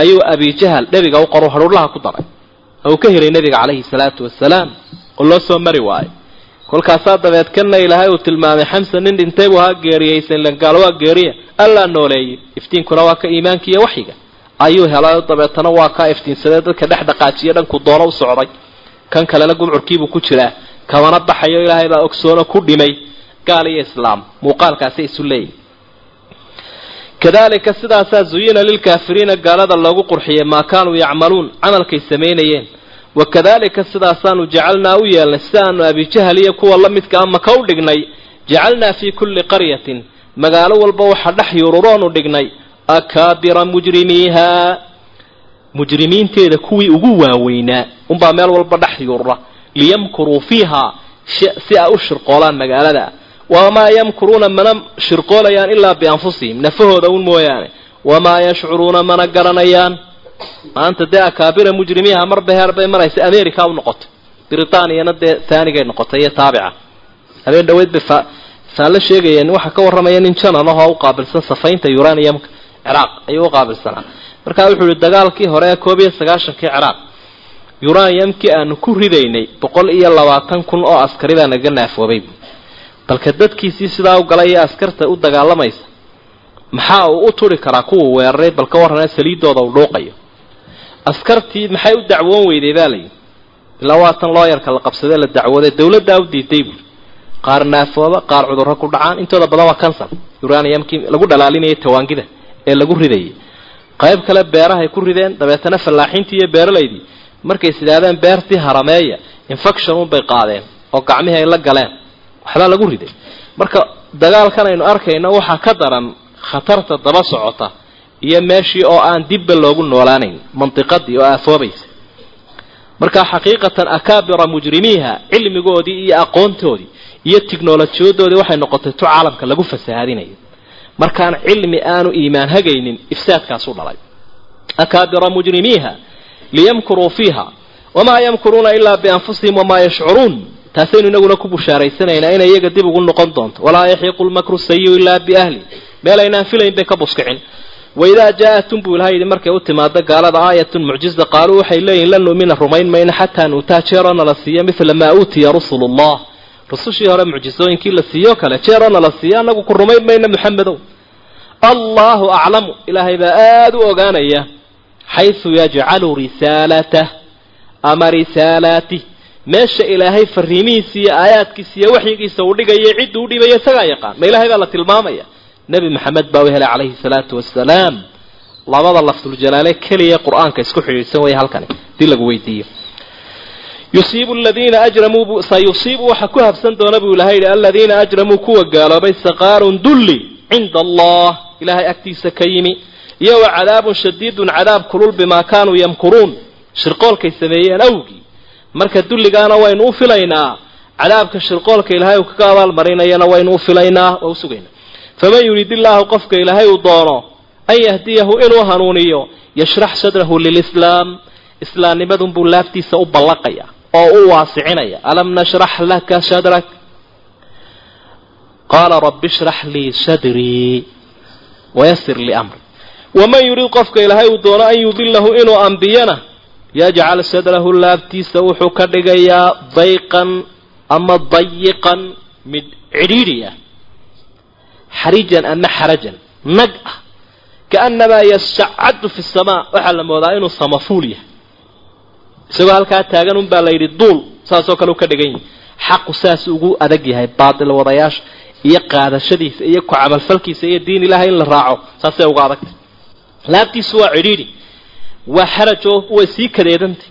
ayuu abijahal nebiga u qoru haruurlaha ku daray. Oo uu ka helay nebiga calayhi salaatu wasalaam oo loo soo mari waayo kolkaasaa dabeed kana ilaahay uu tilmaamay xamsa nin dhintay buu ahaa geeriyeysan langaalo waa geeriya allaa nooleeyey iftiinkuna waa ka iimaanka iyo waxyiga. Ayuu helay dabeetana waa kaa iftiinsadee dadka dhex dhaqaajiya dhanku doono u socday. Kan kalena gumcurkiibuu ku jiraa kamana baxayo ilaahay baa ogsoono ku dhimay. Gaal iyo islaam muuqaalkaasi isu leeyihi kadalika sidaasaa zuyina lilkaafiriina gaalada loogu qurxiyey maa kaanuu yacmaluun camalkay samaynayeen. Wakadalika sidaasaanu jacalnaa u yeelnay sidaanu abijahal iyo kuwa la midka ama ka u dhignay jacalnaa fii kulli qaryatin magaalo walba waxaa dhex yururoonu dhignay akaabira mujrimiiha. Mujrimiinteeda kuwii ugu waaweynaa unbaa meel walba dhex yurura liyamkuruu fiiha si ay u shirqoolaan magaalada wamaa yamkuruuna mana shirqoolayaan ilaa bianfusihim nafahooda un mooyaane wamaa yashcuruuna mana garanayaan maanta dee akaabira mujrimiiha marba heer bay maraysa america u noqotay britaniyana dee taanigay noqotay iyo taabica habeen dhaweyd bay faallo sheegayeen waxaa ka warramaya nin janan u qaabilsan safaynta uraniumka ciraaq ayuu u qaabilsanaa markaa wuxuu ihi dagaalkii hore ee koob iyo sagaashankii ciraaq uraniumkii aanu ku ridaynay boqol iyo labaatan kun oo askari baa naga naafoobay balka dadkiisii sidaa u galay iyo askarta u dagaalamaysa maxaa uu u turi karaa kuwa weeraray balka warrana saliidooda uu dhuuqayo. Askartii maxay u dacwoon weyday baa layidhi ilaa waatan looyarka la qabsadee la dacwooday dawladdaa u diiday buui qaar naafooba qaar cudurro ku dhacaan intooda badan waa kansar. Uraniumkii lagu dhalaalinayay tawaangida ee lagu ridayay. Qayb kale beerahay ku rideen dabeetana fallaaxintii iyo beeralaydii markay sidaahdeen beertii harameeya infection unbay qaadeen oo gacmihii ay la galeen waxbaa lagu riday. Marka dagaalkan aynu arkayno waxaa ka daran khatarta daba socota iyo meeshii oo aan dibba loogu noolaanayn mandiqadii oo aafoobaysa. Marka xaqiiqatan akaabira mujrimiiha cilmigoodii iyo aqoontoodii iyo tiknolojiyadoodii waxay noqotay tu caalamka lagu fasahaadinayo markaan cilmi aanu iimaan hagaynin ifsaadkaasu dhalay. Akaabira mujrimiiha liyamkuruu fiiha wamaa yamkuruuna ilaa bianfusihim wamaa yashcuruun taasaynu inaguna ku bushaaraysanaynaa inay iyaga dib ugu noqon doonto. Walaa yaxiiqu lmakru sayiu ilaa biahli. Meel aynaan filayn bay ka buskicin waidaa jaa-atum buu ilaha yidhi markay u timaado gaalada aayatun mucjiza qaaluu waxay leeyihiin lan nu'mina rumayn mayna xataa nuutaa jeerona la siiyo mila maa uutiya rusulu llah rusushii hore mucjisooyinkii la siiyo kale jeerona la siiyo annagu ku rumayn mayna muxamedow allahu aclamu ilaahay baa aada u ogaanaya xaysu yajcalu risaalatah ama risaalaatih meesha ilaahay fariimihiisa iyo aayaadkiisa iyo waxyigiisa uu dhigaya cidduu dhibaya isagaa yaqaan. Ma ilaahay baa la tilmaamaya. Nebi maxamed baa u helay calayhi salaatu wasalaam labada lafduljalaale keliya qur'aanka isku xidhiidhsan waya halkani. Hadii lagu weydiiyo. Yusiibu aladiina ajramuu sayusiibu waxa ku habsan doona buu ilahay yidhi aladiina ajramuu kuwa gaaloobay saqaarun dulli cinda allah ilaahay agtiisa ka yimi iyo wa cadaabun shadiidun cadaab kulul bimaa kaanuu yamkuruun. Shirqoolkay sameeyeen awgii marka dulligaana waynu u filaynaa. Cadaabka shirqoolka ilaahay uu kaga abaalmarinayana waynu u filaynaa waa u faman yurid illaahu qofka ilaahay uu doono an yahdiyahu inuu hanuuniyo yashrax sadrahu lilislaam. Islaamnimadun buu laabtiisa u ballaqaya oo u waasicinaya. Alam nashrax laka sadrak qaala rabbi shrax lii sadrii wayasir lii amri. Waman yurid qofka ilaahay uu doono an yudilahu inuu ambiyana yajcal sadrahu laabtiisa wuxuu ka dhigayaa dayqan ama dayiqan mid cidhiidhi ah xarijan ama xarajan nag ah. Kaannamaa yasacadu fi samaa waxaa la moodaa inuu samafuul yahay. Isagoo halkaa taagan un baa la yidhi duul saasoo kale u ka dhigan yahay. Xaqu saas ugu adag yahay baatil wadayaasha iyo qaadashadiisa iyo ku camalfalkiisa iyo diin ilahay in la raaco saasay uga adagtay laabtiisu waa cidhiidhi waa xaraj oo way sii kadeedantay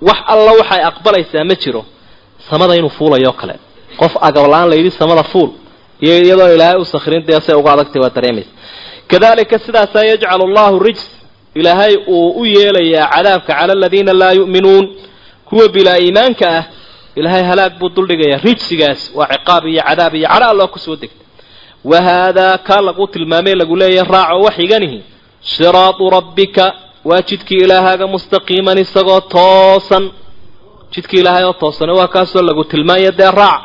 wax alla waxay aqbalaysaa ma jiro. Samada inuu fuulayoo kale. Qof agabla-aan la samada fuul. Iyo iyadoo ilaahay u sakrin dee say uga adagtay waa dareemaysa. Kadalika sidaasaa yajcalu allahu rijs. Ilaahay uu u yeelayaa cadaabka cala aladiina laa yu'minuun. Kuwa bilaa iimaanka ah ilaahay halaag buu duldhigayaa rijsigaas waa ciqaab iyo cadaab iyo cadha alloo ku soo degta wa haadaa kaa lagu tilmaamay lagu leeyahay raaco waxiganihi siraatu rabbika waa jidkii ilaahaaga mustaqiiman isagoo toosan. Jidkii ilaahay oo toosane waa kaasoo lagu tilmaamaya dee raac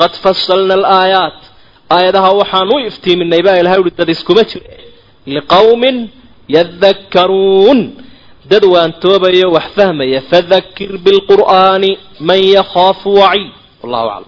qad fasalna alaayaat. Aayadaha waxaan u iftiiminay baa ilahay uhi dad iskuma jire. Liqawmin yadakkaruun dad waan toobayo wax fahmaya. Fadakir bilqur'aani man yakhaafu waciid. Wallahu aclam